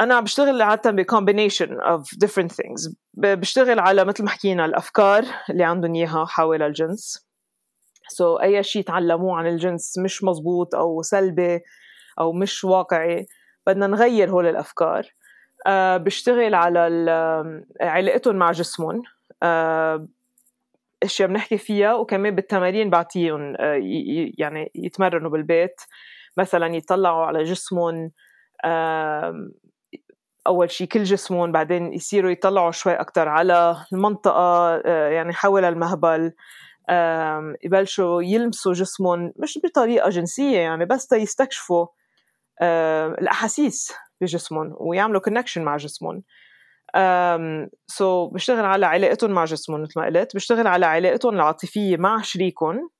S2: أنا بشتغل عادة ب combination of different things. بشتغل على مثل ما حكينا الأفكار اللي عندهم إياها حول الجنس. so, أي شيء تعلموه عن الجنس مش مزبوط أو سلبي أو مش واقعي بدنا نغير هول الأفكار. بشتغل على علاقتهم مع جسمهم. أشياء بنحكي فيها وكمان بالتمارين بعطيهم يعني يتمرنوا بالبيت. مثلا يطلعوا على جسمهم أول شيء كل جسمهم بعدين يصيروا يطلعوا شوي أكثر على المنطقة آه، يعني حول المهبل. يبلشوا يلمسوا جسمهم مش بطريقة جنسية يعني بس يستكشفوا الأحاسيس بجسمهم ويعملوا connection مع جسمهم. so بشتغل على علاقتهم مع جسمهم مثل ما قلت بشتغل على علاقتهم العاطفية مع شريكهم.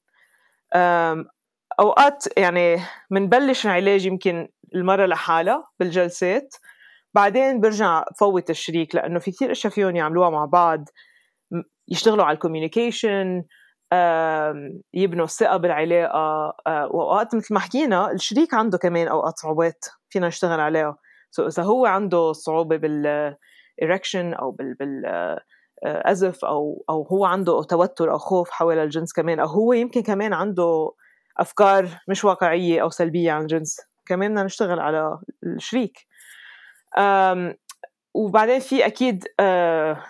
S2: أوقات يعني بنبلش العلاج يمكن المرة لحالها بالجلسات. بعدين برجع فوت الشريك لأنه في كثير أشياء فيهم يعملوها مع بعض. يشتغلوا على ال communication يبنوا الثقة بالعلاقة. آه، وأوقات مثل ما حكينا الشريك عنده كمان أوقات صعوبات فينا نشتغل عليها. so إذا هو عنده صعوبة بال erection أو بال بال أزف أو أو هو عنده توتر أو خوف حول الجنس كمان أو هو يمكن كمان عنده أفكار مش واقعية أو سلبية عن الجنس كمان بدنا نشتغل على الشريك. وبعدين في أكيد آه،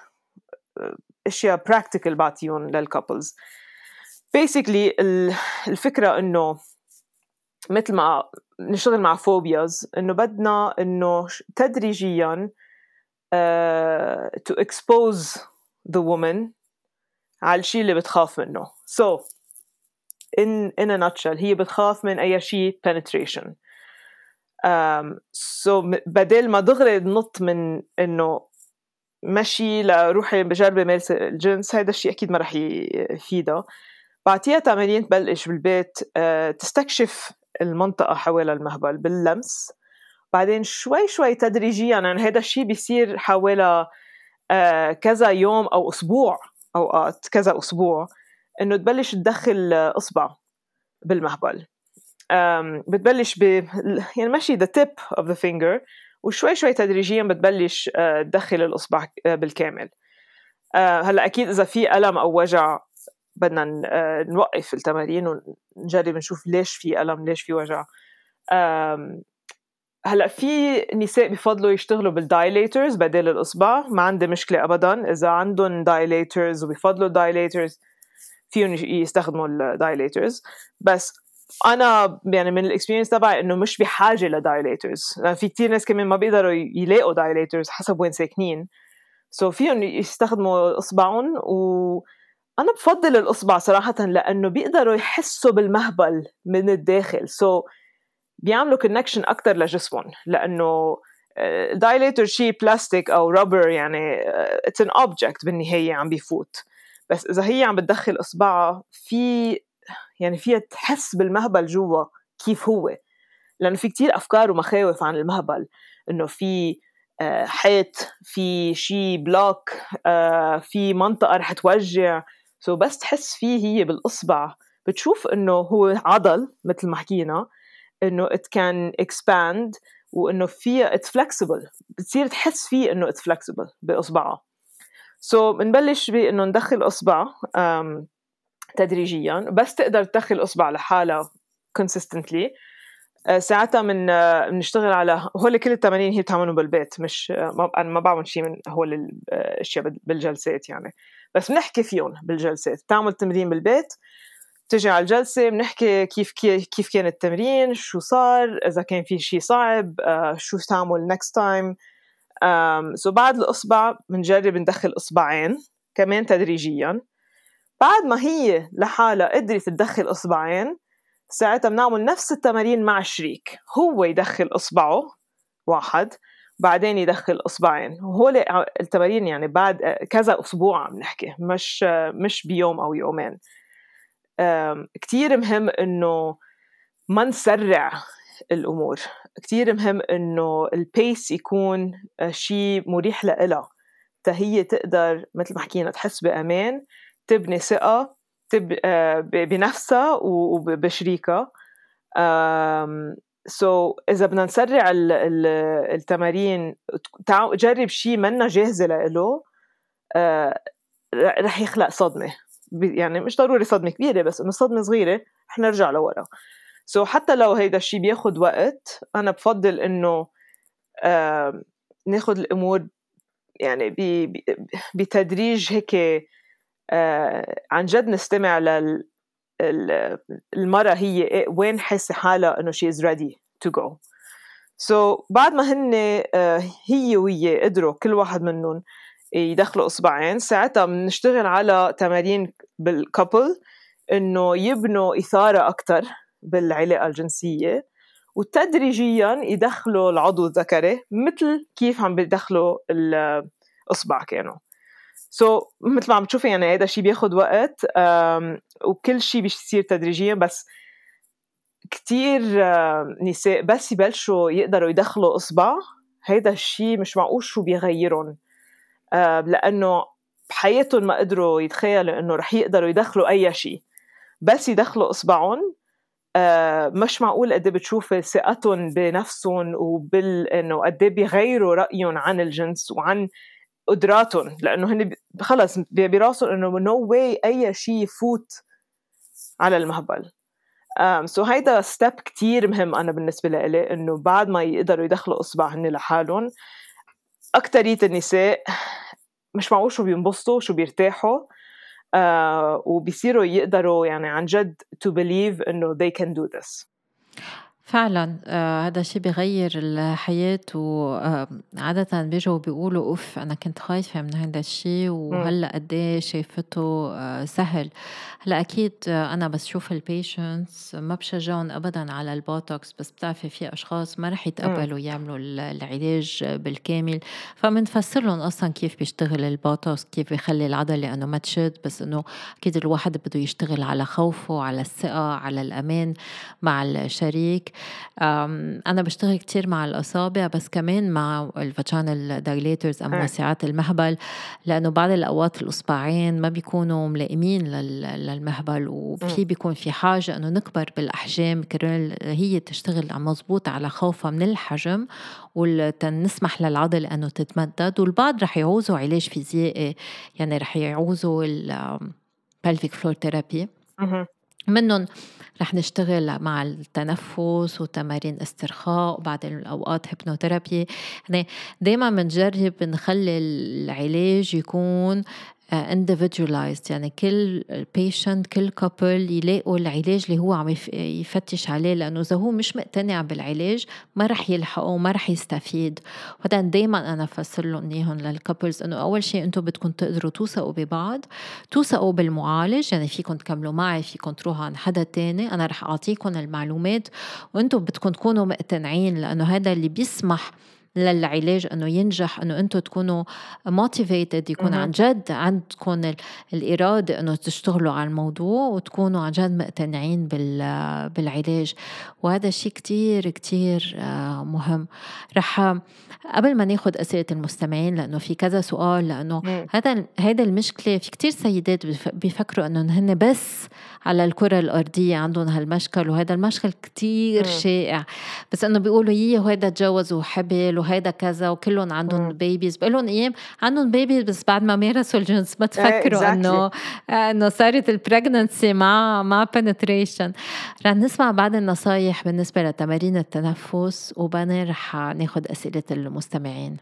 S2: أشياء practical بعطيهم لل couples basically الفكرة إنه مثل ما نشتغل مع phobias إنه بدنا إنه تدريجيا to expose the woman على الشيء اللي بتخاف منه. So, in in a nutshell هي بتخاف من أي شيء penetration. سو so بدل ما دغري نط من إنه مشي لروحي بجرب مارس الجنس هذا الشيء أكيد ما رح يفيدها بعطيها تمارين تبلش بالبيت آه، تستكشف المنطقة حول المهبل باللمس. بعدين شوي شوي تدريجيا يعني هذا الشيء بيصير حوالي آه، كذا يوم أو أسبوع أوقات كذا أسبوع. إنه تبلش تدخل إصبع بالمهبل. بتبلش ب يعني ماشي the tip of the finger وشوي شوي تدريجيا بتبلش آه، تدخل الإصبع آه، بالكامل. آه، هلأ أكيد إذا في ألم أو وجع بدنا نوقف التمارين ونجرب نشوف ليش في ألم ليش في وجع. هلأ في نساء بفضلوا يشتغلوا بال dilators بدل الإصبع. ما عندي مشكلة ابدا إذا عندهم dilators وبفضلوا ال dilators فيهم يستخدموا ال dilators بس أنا يعني من ال experience تبعي إنه مش بحاجه ل dilators في كثير ناس كمان ما بيقدروا يلاقوا dilators حسب وين ساكنين. so فيهم يستخدموا إصبعهم و أنا بفضل الإصبع صراحة لأنه بيقدروا يحسوا بالمهبل من الداخل. so بيعملوا connection أكثر لجسمهم لأنه dilator شيء بلاستيك أو rubber يعني it's an object بالنهاية عم بيفوت. بس إذا هي عم بتدخل إصبعها في يعني فيها تحس بالمهبل جوا كيف هو. لأنه في كتير أفكار ومخاوف عن المهبل. إنه في آه، حيط في شي block آه، في منطقة رح توجع. so بس تحس فيه هي بالإصبع. بتشوف إنه هو عضل مثل ما حكينا إنه it can expand وإنه فيها it's flexible. بتصير تحس فيه إنه it's flexible باصبعها سو so بنبلش بانه ندخل أصبع تدريجيا. بس تقدر تدخل أصبع لحالها consistently. آه، ساعتها من بنشتغل على هول كل التمارين هي بتعملهم بالبيت مش أنا ما بعمل شيء من هول الاشياء بالجلسات يعني. بس بنحكي فيهم بالجلسات. بتعمل تمرين بالبيت تجي على الجلسة بنحكي كيف كيف كان التمرين شو صار إذا كان في شيء صعب آه، شو تعمل next time. سو بعد الإصبع بنجرب ندخل إصبعين كمان تدريجيا. بعد ما هي لحالها قدرت تدخل إصبعين ساعتها بنعمل نفس التمارين مع الشريك هو يدخل إصبعه واحد بعدين يدخل إصبعين. وهول التمارين يعني بعد كذا أسبوع عم نحكي مش مش بيوم أو يومين. كتير مهم إنه ما نسرع الأمور. كتير مهم إنه ال pace يكون شيء مريح لإلها. هي تقدر مثل ما حكينا تحس بأمان تبني ثقة تب... آه، بنفسها وبشريكها. so, إذا بدنا نسرع ال ال التمارين جرب شيء منا جاهزة له آه رح يخلق صدمة. يعني مش ضروري صدمة كبيرة بس إنه صدمة صغيرة رح نرجع لورا. سو so, حتى لو هيدا الشيء بياخد وقت أنا بفضل إنه ناخد الأمور يعني بتدريج هيك عن جد نستمع لل المرأة هي إيه، وين حاسة حالها إنه she is ready to go. So بعد ما هن هي وهي قدروا كل واحد منهم يدخلوا إصبعين ساعتها بنشتغل على تمارين بالكابل إنه يبنوا إثارة أكثر بالعلاقة الجنسية وتدريجيا يدخلوا العضو الذكري مثل كيف عم بيدخلوا الإصبع كانوا. سو so, مثل ما عم تشوفي يعني هذا الشيء بياخد وقت وكل شيء بيصير تدريجيا بس كتير نساء بس يبلشوا يقدروا يدخلوا إصبع هيدا الشيء مش معقول شو بيغيرهم لأنه بحياتهم ما قدروا يتخيلوا إنه رح يقدروا يدخلوا أي شيء بس يدخلوا إصبعهم مش معقول قد إيه بتشوفي ثقتهم بنفسهم وبال إنه قد إيه بيغيروا رأيهم عن الجنس وعن قدراتهم. لأنه هن خلص براسهم إنه no way أي شيء يفوت على المهبل. so هيدا step كتير مهم أنا بالنسبة لإلي إنه بعد ما يقدروا يدخلوا اصبع هن لحالهم اكثريه النساء مش معقول شو بينبسطوا شو بيرتاحوا. وبيصيروا يقدروا يعني عن جد to believe إنه they can do this.
S1: فعلًا آه هذا الشيء بيغيّر الحياة وعادةً بيجوا بيقولوا أوف أنا كنت خايفة من هذا الشيء وهلّأ قد إيه شايفته آه سهل، هلّأ أكيد أنا بس شوف ال patients ما بشجعهم أبدًا على البوتوكس بس بتعرفي في أشخاص ما رح يتقبلوا يعملوا العلاج بالكامل، فبنفسّر لهم أصلًا كيف بيشتغل البوتوكس كيف بيخلّي العضلة إنه ما تشد بس إنه أكيد الواحد بده يشتغل على خوفه، على الثقة، على الأمان مع الشريك. أنا بشتغل كتير مع الأصابع بس كمان مع ال vaginal dilators أو موسعات المهبل لأنه بعض الأوقات الإصبعين ما بيكونوا ملائمين للمهبل وفي بيكون في حاجة إنه نكبر بالأحجام. كرمال هي تشتغل مزبوط على خوفها من الحجم ونسمح للعضل إنه تتمدد والبعض رح يعوزوا علاج فيزيائي. يعني رح يعوزوا pelvic floor therapy. منهم رح نشتغل مع التنفس وتمارين استرخاء وبعد الأوقات هيبنوثيرابي يعني دايما بنجرب نخلي العلاج يكون individualized. يعني كل patient كل couple يلاقوا العلاج اللي هو عم يفتش عليه لأنه إذا هو مش مقتنع بالعلاج ما رح يلحقه وما رح يستفيد. وهذا دايما أنا بفسر لهم إياهم للكابلز إنه أول شيء أنتم بدكم تقدروا توثقوا ببعض توثقوا بالمعالج. يعني فيكم تكملوا معي فيكم تروحوا عن حدا تاني. أنا رح أعطيكم المعلومات وأنتم بدكم تكونوا مقتنعين لأنه هذا اللي بيسمح للعلاج إنه ينجح إنه أنتم تكونوا موتيفيتد يكون عن جد عندكم الإرادة إنه تشتغلوا على الموضوع وتكونوا عن جد مقتنعين بالعلاج. وهذا الشيء كتير كتير آه، مهم. رح قبل ما ناخد أسئلة المستمعين لأنه في كذا سؤال لأنه هذا هذا المشكلة في كتير سيدات بيفكروا إنه هن بس على الكرة الأرضية عندهم هالمشكل وهذا المشكل كتير شائع. بس إنه بيقولوا يي وهيدا تجوز وحبل وهيدا كذا وكلهم عندهم babies بقول لهم أيام عندهم babies بس بعد ما مارسوا الجنس ما تفكروا إيه إنه إنه صارت ال pregnancy مع مع penetration رح نسمع بعض النصايح بالنسبة لتمارين التنفس وبعدين رح ناخد أسئلة المستمعين.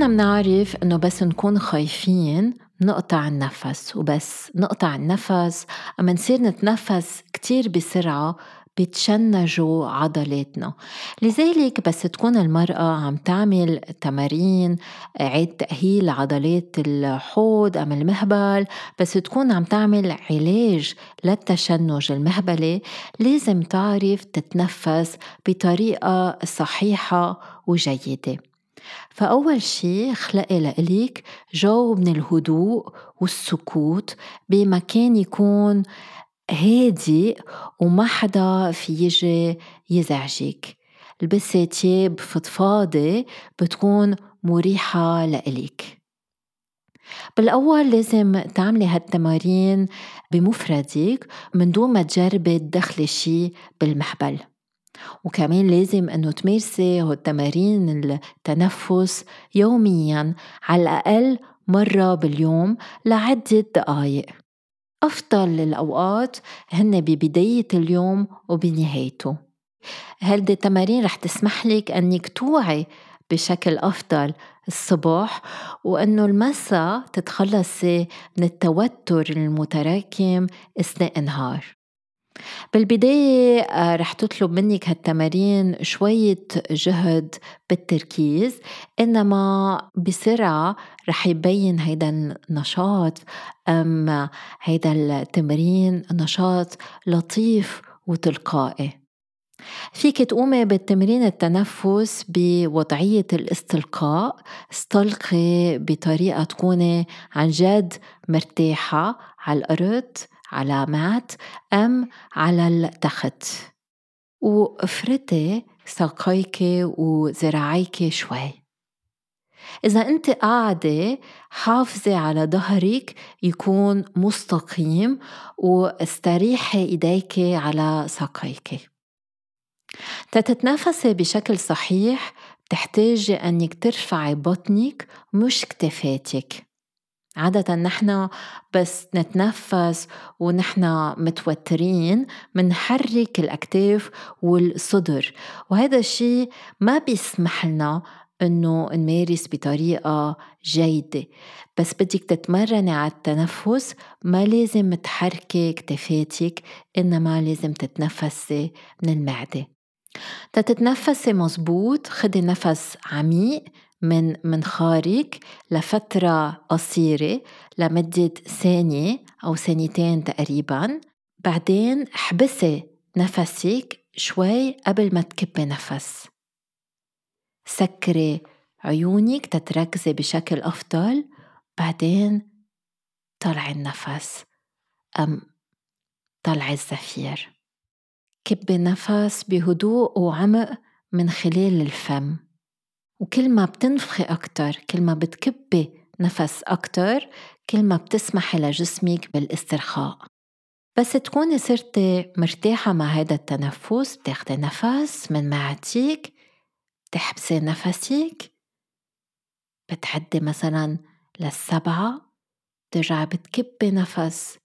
S1: كلنا منعرف إنه بس نكون خايفين نقطع النفس وبس نقطع النفس. أما نصير نتنفس كتير بسرعة بتشنجوا عضلاتنا. لذلك بس تكون المرأة عم تعمل تمارين عيد تأهيل عضلات الحوض أم المهبل بس تكون عم تعمل علاج للتشنج المهبلي. لازم تعرف تتنفس بطريقة صحيحة وجيدة. فأول شي خلقي لإلك جو من الهدوء والسكوت بمكان يكون هادي وما حدا في يجي يزعجك. البسي تياب فضفاضة بتكون مريحة لإلك بالأول لازم تعملي هالتمارين بمفردك من دون ما تجربي تدخلي شي بالمحبل. وكمان لازم إنه تمارسي هالتمارين التنفس يوميا على الأقل مرة باليوم لعدة دقايق. أفضل الأوقات هن ببداية اليوم وبنهايته. هذه التمارين رح تسمح لك أنك توعي بشكل أفضل الصبح وأنه المساء تتخلصي من التوتر المتراكم أثناء النهار؟ بالبداية آه، رح تطلب منك هالتمارين شوية جهد بالتركيز إنما بسرعة رح يبين هيدا النشاط أم هيدا التمرين نشاط لطيف وتلقائي. فيك تقومي بالتمرين التنفس بوضعية الاستلقاء استلقي بطريقة تكوني عن جد مرتاحة على الأرض. علامات أم على التخت. وافرتي ساقيك وذراعيك شوي. إذا أنت قاعدة حافظي على ظهرك يكون مستقيم واستريحي إيديك على ساقيك. تتتنفسي بشكل صحيح بتحتاجي أنك ترفعي بطنك مش كتفاتك. عادة نحن بس نتنفس ونحن متوترين منحرك الأكتاف والصدر وهذا الشيء ما بيسمح لنا إنه نمارس بطريقة جيدة. بس بدك تتمرني على التنفس ما لازم تحركي كتفاتك إنما لازم تتنفسي من المعدة. تتنفسي مزبوط خدي نفس عميق من منخارك لفترة قصيرة لمدة ثانية أو ثانيتين تقريبا. بعدين احبسي نفسك شوي قبل ما تكبي نفس. سكري عيونك تتركزي بشكل أفضل. بعدين طلعي النفس. أم طلعي الزفير. كبي نفس بهدوء وعمق من خلال الفم. وكل ما بتنفخي أكتر كل ما بتكبي نفس أكتر كل ما بتسمحي لجسمك بالاسترخاء. بس تكوني صرتي مرتاحة مع هذا التنفس بتاخدي نفس من معدتك بتحبسي نفسك. بتعدي مثلا للسبعة بترجعي بتكبي نفس.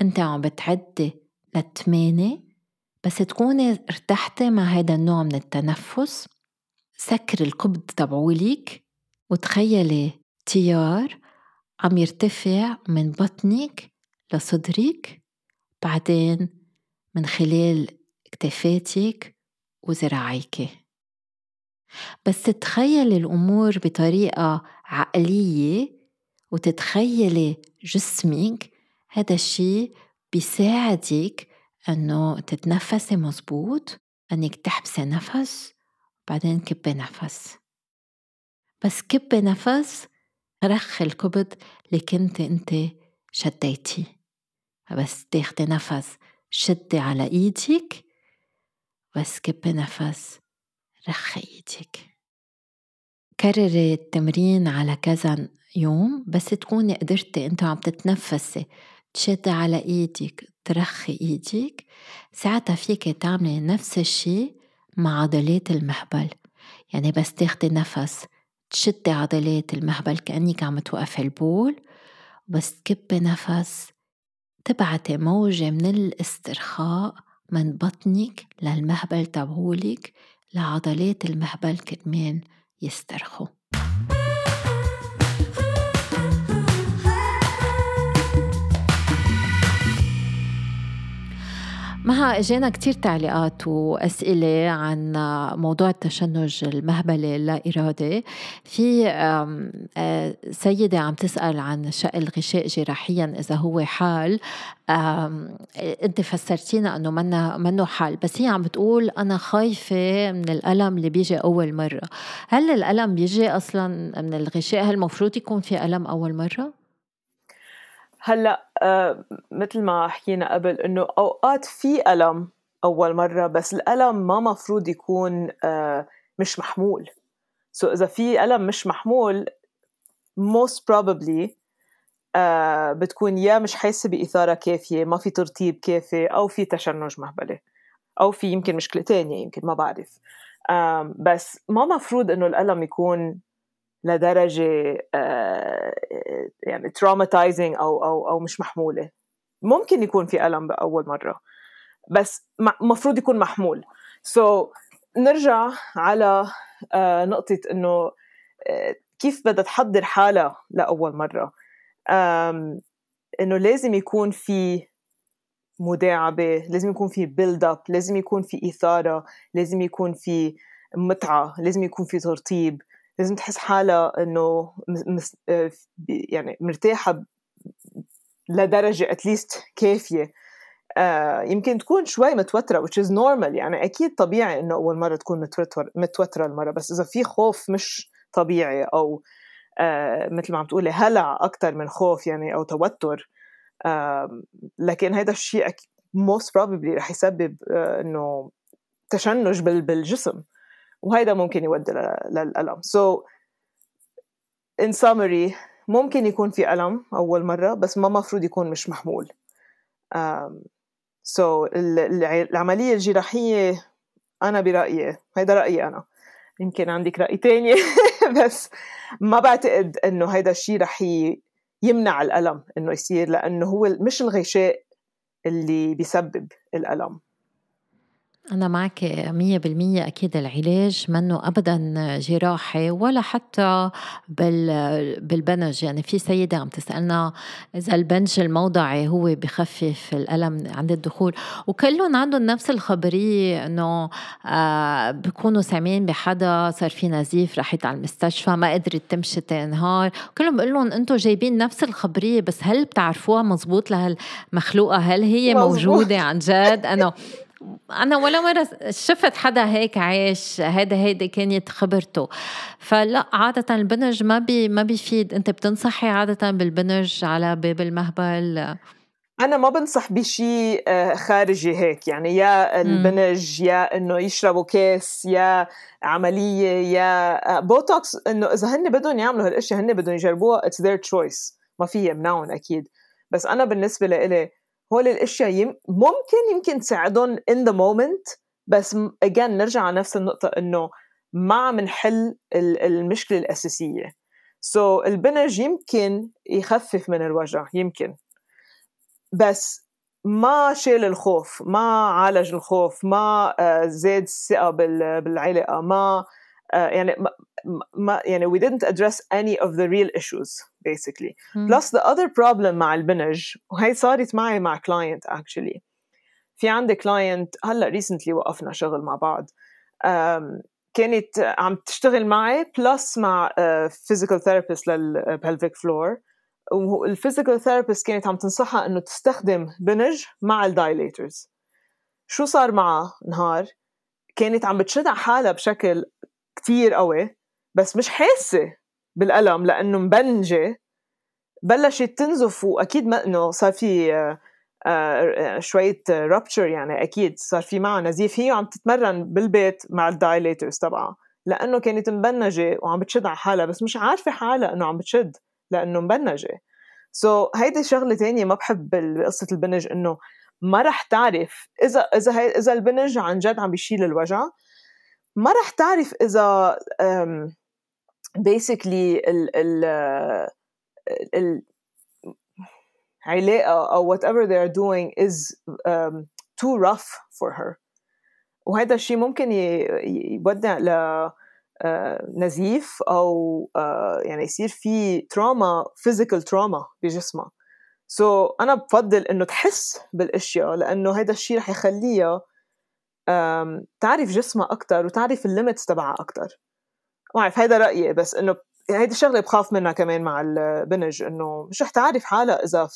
S1: أنت عم بتعدي للثمانية بس تكوني ارتحتي مع هذا النوع من التنفس. سكر القبض تبعولك وتخيلي تيار عم يرتفع من بطنك لصدرك بعدين من خلال كتفاتك وذراعيك بس تتخيلي الأمور بطريقة عقلية وتتخيلي جسمك هذا الشيء بيساعدك إنه تتنفسي مزبوط إنك تحبسي نفس. بعدين كبي نفس. بس كبي نفس رخي الكبد اللي كنت انت شديتيه بس تاخدي نفس شدي على إيدك بس كبي نفس رخي إيدك كرري التمرين على كذا يوم بس تكوني قدرتي انت عم تتنفسي. تشدي على إيدك ترخي إيدك ساعتها فيك تعملي نفس الشي مع عضلات المهبل. يعني بس تاخدي نفس تشدي عضلات المهبل كأنك عم توقفي البول بس تكبي نفس. تبعتي موجة من الاسترخاء من بطنك للمهبل تبعولك لعضلات المهبل كمان يسترخوا. مها إجينا كتير تعليقات وأسئلة عن موضوع التشنج المهبلي اللا ارادي في آه، سيدة عم تسأل عن شق الغشاء جراحيا إذا هو حال. أنت فسرتينا إنه منه منه حال بس هي عم بتقول أنا خايفة من الألم اللي بيجي أول مرة. هل الألم بيجي أصلا من الغشاء؟ هل المفروض يكون في ألم أول مرة؟
S2: هلأ آه مثل ما حكينا قبل إنه أوقات في ألم أول مرة بس الألم ما مفروض يكون آه مش محمول. سو so إذا في ألم مش محمول most probably آه بتكون يا مش حاسة بإثارة كافية ما في ترطيب كافي أو في تشنج مهبلي أو في يمكن مشكلة تانية يمكن ما بعرف. آه بس ما مفروض إنه الألم يكون لدرجة آه، يعني traumatizing أو أو أو مش محمولة. ممكن يكون في ألم بأول مرة بس المفروض يكون محمول. so, نرجع على آه، نقطة إنه آه، كيف بدها تحضر حالها لأول مرة. إنه لازم يكون في مداعبة لازم يكون في بيلد اب لازم يكون في إثارة لازم يكون في متعة لازم يكون في ترطيب. لازم تحس حالها إنه مس آه، يعني مرتاحة لدرجة اتليست كافية. آه يمكن تكون شوي متوترة which is normal. يعني أكيد طبيعي إنه أول مرة تكون متوتر متوترة المرة بس إذا في خوف مش طبيعي أو آه مثل ما عم تقولي هلع أكثر من خوف يعني أو توتر آه لكن هذا الشيء most probably رح يسبب آه إنه تشنج بالجسم. وهيدا ممكن يودي للألم. So in summary ممكن يكون في ألم أول مرة بس ما مفروض يكون مش محمول. um, so العملية الجراحية أنا برأيي هيدا رأيي أنا. يمكن عندك رأي تاني بس ما بعتقد إنه هيدا الشيء رح يمنع الألم إنه يصير لأنه هو مش الغشاء اللي بيسبب الألم.
S1: أنا معك مية بالمية أكيد العلاج منه أبدا جراحي ولا حتى بالبنج. يعني في سيدة عم تسألنا إذا البنج الموضعي هو بخفف الألم عند الدخول. وكلهم عندهم نفس الخبرية إنه آه بكونوا سامعين بحدا صار في نزيف راحت على المستشفى ما قدرت تمشي تنهار. كلهم بقول لهم أنتم جايبين نفس الخبرية بس هل بتعرفوها مزبوط لهالمخلوقة؟ هل هي مزبوط. موجودة عن جد؟ أنا أنا ولا مرة شفت حدا هيك عايش هيدا هيدي كانت خبرته فلا عادة البنج ما بي ما بيفيد. أنت بتنصحي عادة بالبنج على باب المهبل؟
S2: أنا ما بنصح بشيء آه، خارجي هيك. يعني يا البنج يا إنه يشربوا كاس يا عملية يا بوتوكس. آه، إنه إذا هن بدهم يعملوا هالاشياء هن بدهم يجربوها it's their choice ما في يمنعهم أكيد. بس أنا بالنسبة لإلي هول الأشياء يم... ممكن يمكن تساعدهم in the moment بس again نرجع على نفس النقطة إنه ما عم نحل المشكلة الأساسية. سو so, البنج يمكن يخفف من الوجع يمكن. بس ما شال الخوف ما عالج الخوف ما آه، زاد الثقة بالعلاقة ما آه، يعني ما يعني we didn't address any of the real issues basically. Mm. plus the other problem مع البنج وهي صارت معي مع client actually. في عندي client هلا recently وقفنا شغل مع بعض. um, كانت عم تشتغل معي plus مع uh, physical therapist لل pelvic floor وال physical therapist كانت عم تنصحها إنه تستخدم بنج مع ال dilators شو صار معها نهار؟ كانت عم بتشد على حالها بشكل كتير قوي بس مش حاسة بالألم لأنه مبنجة. بلشت تنزف وأكيد ما إنه صار في آه، آه، شوية rupture يعني أكيد صار في معها نزيف. هي عم تتمرن بالبيت مع ال dilators تبعها لأنه كانت مبنجة وعم بتشد على حالها بس مش عارفة حالها إنه عم بتشد لأنه مبنجة. سو so, هيدي شغلة تانية ما بحب بقصة البنج إنه ما رح تعرف إذا إذا إذا البنج عن جد عم بيشيل الوجع ما رح تعرف إذا بيسكلي ال ال ال علاقة أو whatever they are doing is um, too rough for her. وهذا الشيء ممكن يودي ل نزيف آه، يعني يصير في trauma physical trauma بجسمها. So, أنا بفضل إنه تحس بالأشياء لأنه هذا الشيء رح يخليها تعرف جسمها أكثر وتعرف ال limits تبعها أكثر ما بعرف هذا رأيي بس إنه هيدي الشغلة بخاف منها كمان مع البنج إنه مش رح تعرف حالها إذا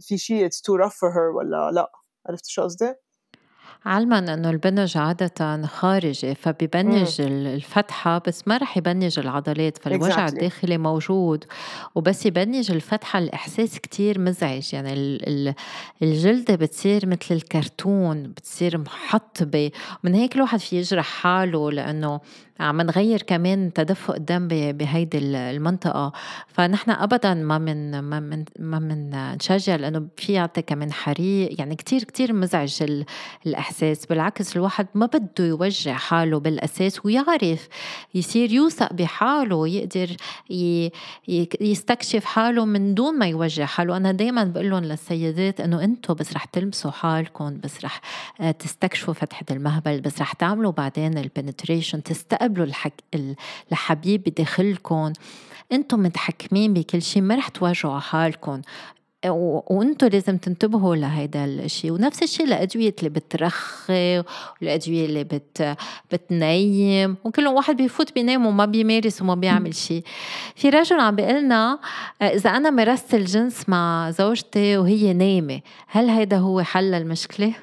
S2: في شيء it's too rough for her ولا لا عرفت شو قصدي؟
S1: علما أنه البنج عادة خارجي فبيبنج مم. الفتحة بس ما رح يبنج العضلات فالوجع exactly. الداخلي موجود وبس يبنج الفتحة الإحساس كتير مزعج يعني الجلدة بتصير مثل الكرتون بتصير محطبة من هيك الواحد في يجرح حاله لأنه عم نغير كمان تدفق الدم بهيدي المنطقة فنحن أبدا ما من ما من ما من نشجع لأنه في يعطي كمان حريق يعني كتير كتير مزعج الإحساس بالعكس الواحد ما بده يوجع حاله بالأساس ويعرف يصير يوثق بحاله ويقدر يستكشف حاله من دون ما يوجع حاله. أنا دايما بقول لهم للسيدات إنه أنتم بس رح تلمسوا حالكم بس رح آه، تستكشفوا فتحة المهبل بس رح تعملوا بعدين البنتريشن تستقبلوا الحك... الحبيب بداخلكم. أنتم متحكمين بكل شيء ما رح تواجهوا حالكم. وأنتم لازم تنتبهوا لهيدا الشيء ونفس الشيء الأدوية اللي بترخي والأدوية اللي بت بتنيم. وكل واحد بيفوت بينام وما بيمارس وما بيعمل شيء في رجل عم بيقلنا إذا أنا مارست الجنس مع زوجتي وهي نايمة هل هيدا هو حل المشكلة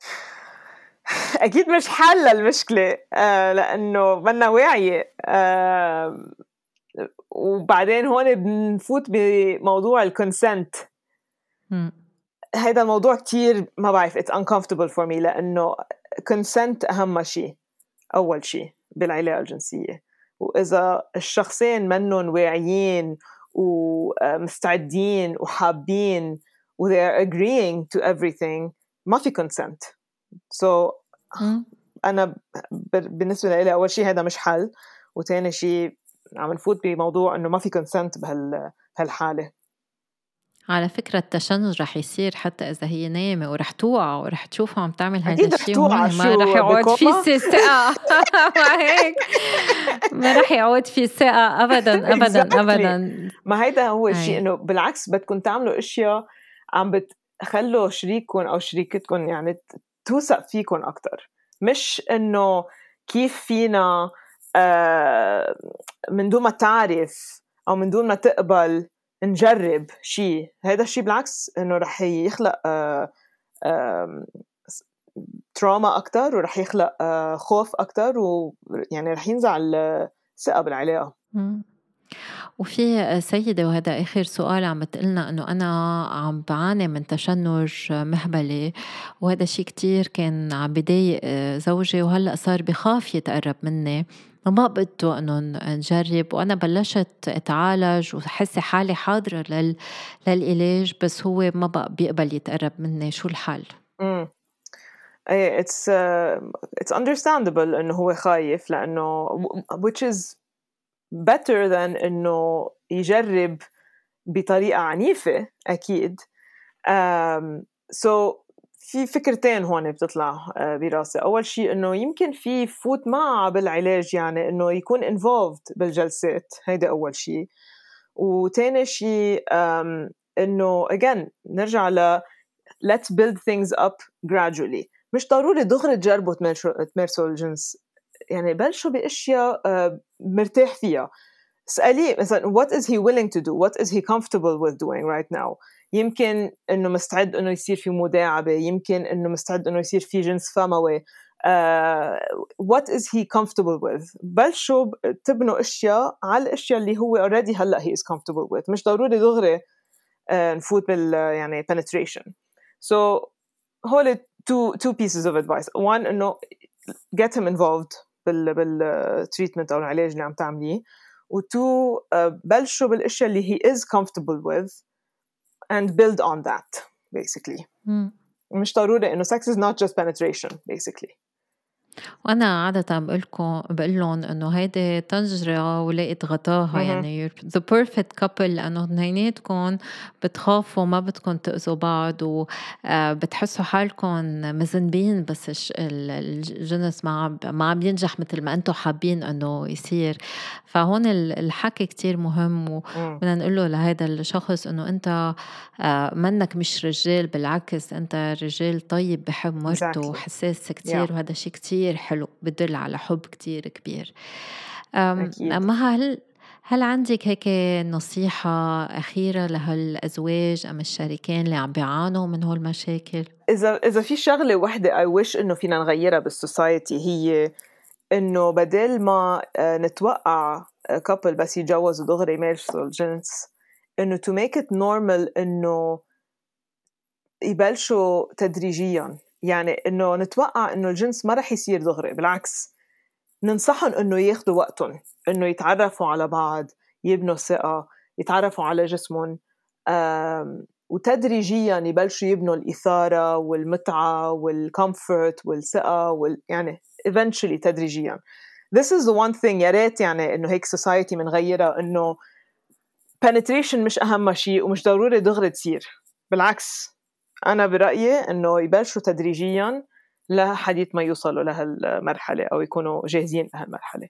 S2: أكيد مش حل المشكلة آه لأنه بدنا واعيه آه وبعدين هون بنفوت بموضوع ال consent هذا الموضوع كتير ما بعرف it's uncomfortable for me لأنه consent أهم شيء أول شيء بالعلاقه الجنسية. وإذا الشخصين منهم واعيين ومستعدين وحابين و they are agreeing to everything ما في consent. So أنا بالنسبة لي أول شيء هذا مش حل. وثاني شيء عم نفوت بموضوع إنه ما في consent بهال بهالحالة.
S1: على فكرة التشنج رح يصير حتى إذا هي نايمة ورح توقع ورح تشوفها عم تعمل هذا الشيء ما رح يعود في ثقة ما هيك. ما رح يعود في ثقة أبدا أبدا أبدا.
S2: ما هيدا هو الشيء إنه بالعكس بدكم تعملوا أشياء عم بتخلوا شريككم أو شريكتكم يعني توثق فيكم أكثر مش إنه كيف فينا آه، من دون ما تعرف أو من دون ما تقبل نجرب شيء هذا الشيء بالعكس إنه رح يخلق تراما آه، أكثر ورح يخلق آه، خوف أكثر ويعني رح ينزع الثقة بالعلاقة.
S1: وفي سيدة وهذا آخر سؤال عم بتقلنا إنه أنا عم بعاني من تشنج مهبلي وهذا شيء كتير كان عم بضايق زوجي وهلأ صار بخاف يتقرب مني. وما بده انه نجرب وأنا بلشت أتعالج وحس حالي حاضرة لل... للعلاج بس هو ما بقى بيقبل يتقرب مني شو الحل؟
S2: امم إيه it's it's understandable إنه هو خايف لأنه which is better than إنه يجرب بطريقة عنيفة أكيد um, so في فكرتين هون بتطلع آه، براسي. أول شيء إنه يمكن في فوت معها بالعلاج يعني إنه يكون involved بالجلسات. هيدا أول شيء وتاني شيء إنه again نرجع ل let's build things up gradually. مش ضروري دغري تجربوا تمارسوا الجنس. يعني بلشوا بأشياء آه، مرتاح فيها. اسأليه مثلا what is he willing to do? What is he comfortable with doing right now? يمكن إنه مستعد إنه يصير في مداعبة يمكن إنه مستعد إنه يصير في جنس فموي. uh, what is he comfortable with بلشوا تبنوا أشياء على الأشياء اللي هو already هلأ he is comfortable with. مش ضروري دغري uh, نفوت بال يعني penetration. So هول two two pieces of advice. One إنه get him involved بال بالتريتمنت أو العلاج اللي عم تعمليه. وتو uh, بلشوا بالاشياء اللي he is comfortable with and build on that basically mm. مش ضروري انه sex is not just penetration basically
S1: وأنا عادة بقول لكم بقول لهم إنه هيدي طنجرة ولقيت غطاها يعني the perfect couple لأنه اثنيناتكم بتخافوا ما بدكم تأذوا بعض وبتحسوا حالكم مذنبين بس الجنس ما ما عم ينجح مثل ما أنتم حابين إنه يصير. فهون الحكي كتير مهم وبدنا نقول له لهذا الشخص إنه أنت آه، منك مش رجال بالعكس أنت رجال طيب بحب مرته وحساس كتير yeah. وهذا شيء كتير. كتير حلو بدل على حب كتير كبير. أما هل هل عندك هيك نصيحة أخيرة لهالأزواج أم الشريكين اللي عم بيعانوا من هول المشاكل؟
S2: إذا إذا في شغلة وحدة I wish إنه فينا نغيرها بالسوسايتي هي إنه بدل ما آه، نتوقع couple بس يتجوزوا دغري يمارسوا الجنس إنه to make it normal إنه يبلشوا تدريجيا. يعني إنه نتوقع إنه الجنس ما رح يصير دغري بالعكس. ننصحهم إنه ياخذوا وقتهم إنه يتعرفوا على بعض يبنوا ثقة يتعرفوا على جسمهم. وتدريجيا يبلشوا يبنوا الإثارة والمتعة وال comfort والثقة وال يعني eventually تدريجيا. This is the one thing يا ريت يعني إنه هيك society بنغيرها إنه penetration مش أهم شيء ومش ضروري دغري تصير. بالعكس. أنا برأيي إنه يبلشوا تدريجيا لحديث ما يوصلوا لهالمرحلة أو يكونوا جاهزين لهالمرحلة.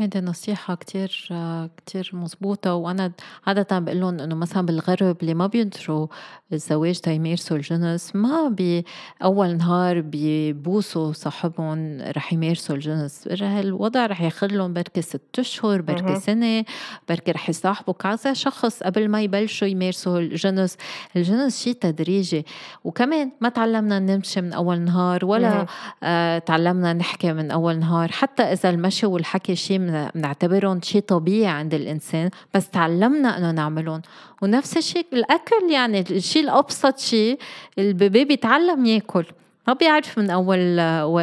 S1: هيدي نصيحة كتير كتير مزبوطة وأنا عادة بقول لهم إنه مثلا بالغرب اللي ما بينطروا الزواج تيمارسوا الجنس ما بأول نهار بيبوسوا صاحبهم رح يمارسوا الجنس. الوضع رح ياخذ لهم بركي ست أشهر بركي سنة بركي رح يصاحبوا كذا شخص قبل ما يبلشوا يمارسوا الجنس. الجنس شيء تدريجي. وكمان ما تعلمنا نمشي من أول نهار ولا آه تعلمنا نحكي من أول نهار. حتى إذا المشي والحكي شيء بنعتبرهم شيء طبيعي عند الإنسان بس تعلمنا إنه نعملهم. ونفس الشيء الأكل يعني الشيء الأبسط شيء ال baby بيتعلم ياكل. ما بيعرف من أول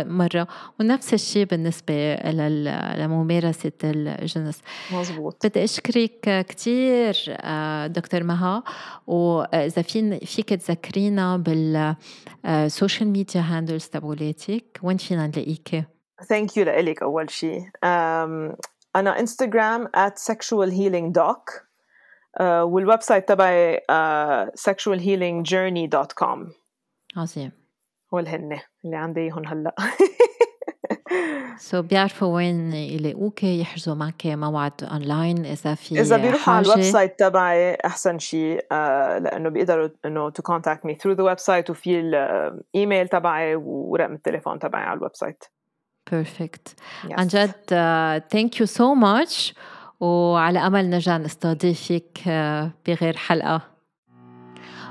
S1: مرة. ونفس الشيء بالنسبة لممارسة الجنس
S2: مزبوط
S1: بدي أشكرك كتير آه، دكتور مها. وإذا فين فيك تذكرينا بال social media handles تبعولاتك. وين فينا نلاقيكي؟
S2: thank you لإلك أول شيء أنا انستغرام at sexualhealingdoc uh, وال website تبعي uh, sexualhealingjourney.com
S1: عظيم.
S2: هن اللي عندي إياهم هلأ.
S1: so so بيعرفوا وين يلاقوك يحجزوا معك موعد اونلاين إذا في
S2: إذا بيروحوا على الويب سايت تبعي أحسن شيء لأنه بيقدروا إنه to contact me through the website وفي الايميل تبعي ورقم التليفون تبعي على ال website
S1: perfect عن جد thank you so much وعلى أمل نرجع نستضيفك uh, بغير حلقة.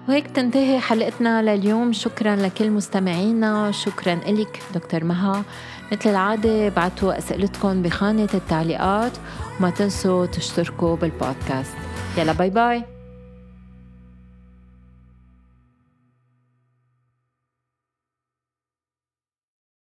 S1: وهيك تنتهي حلقتنا لليوم. شكرا لكل مستمعينا. شكرا لك دكتور مها. مثل العادة بعتوا أسئلتكم بخانة التعليقات. وما تنسوا تشتركوا بالبودكاست. يلا bye bye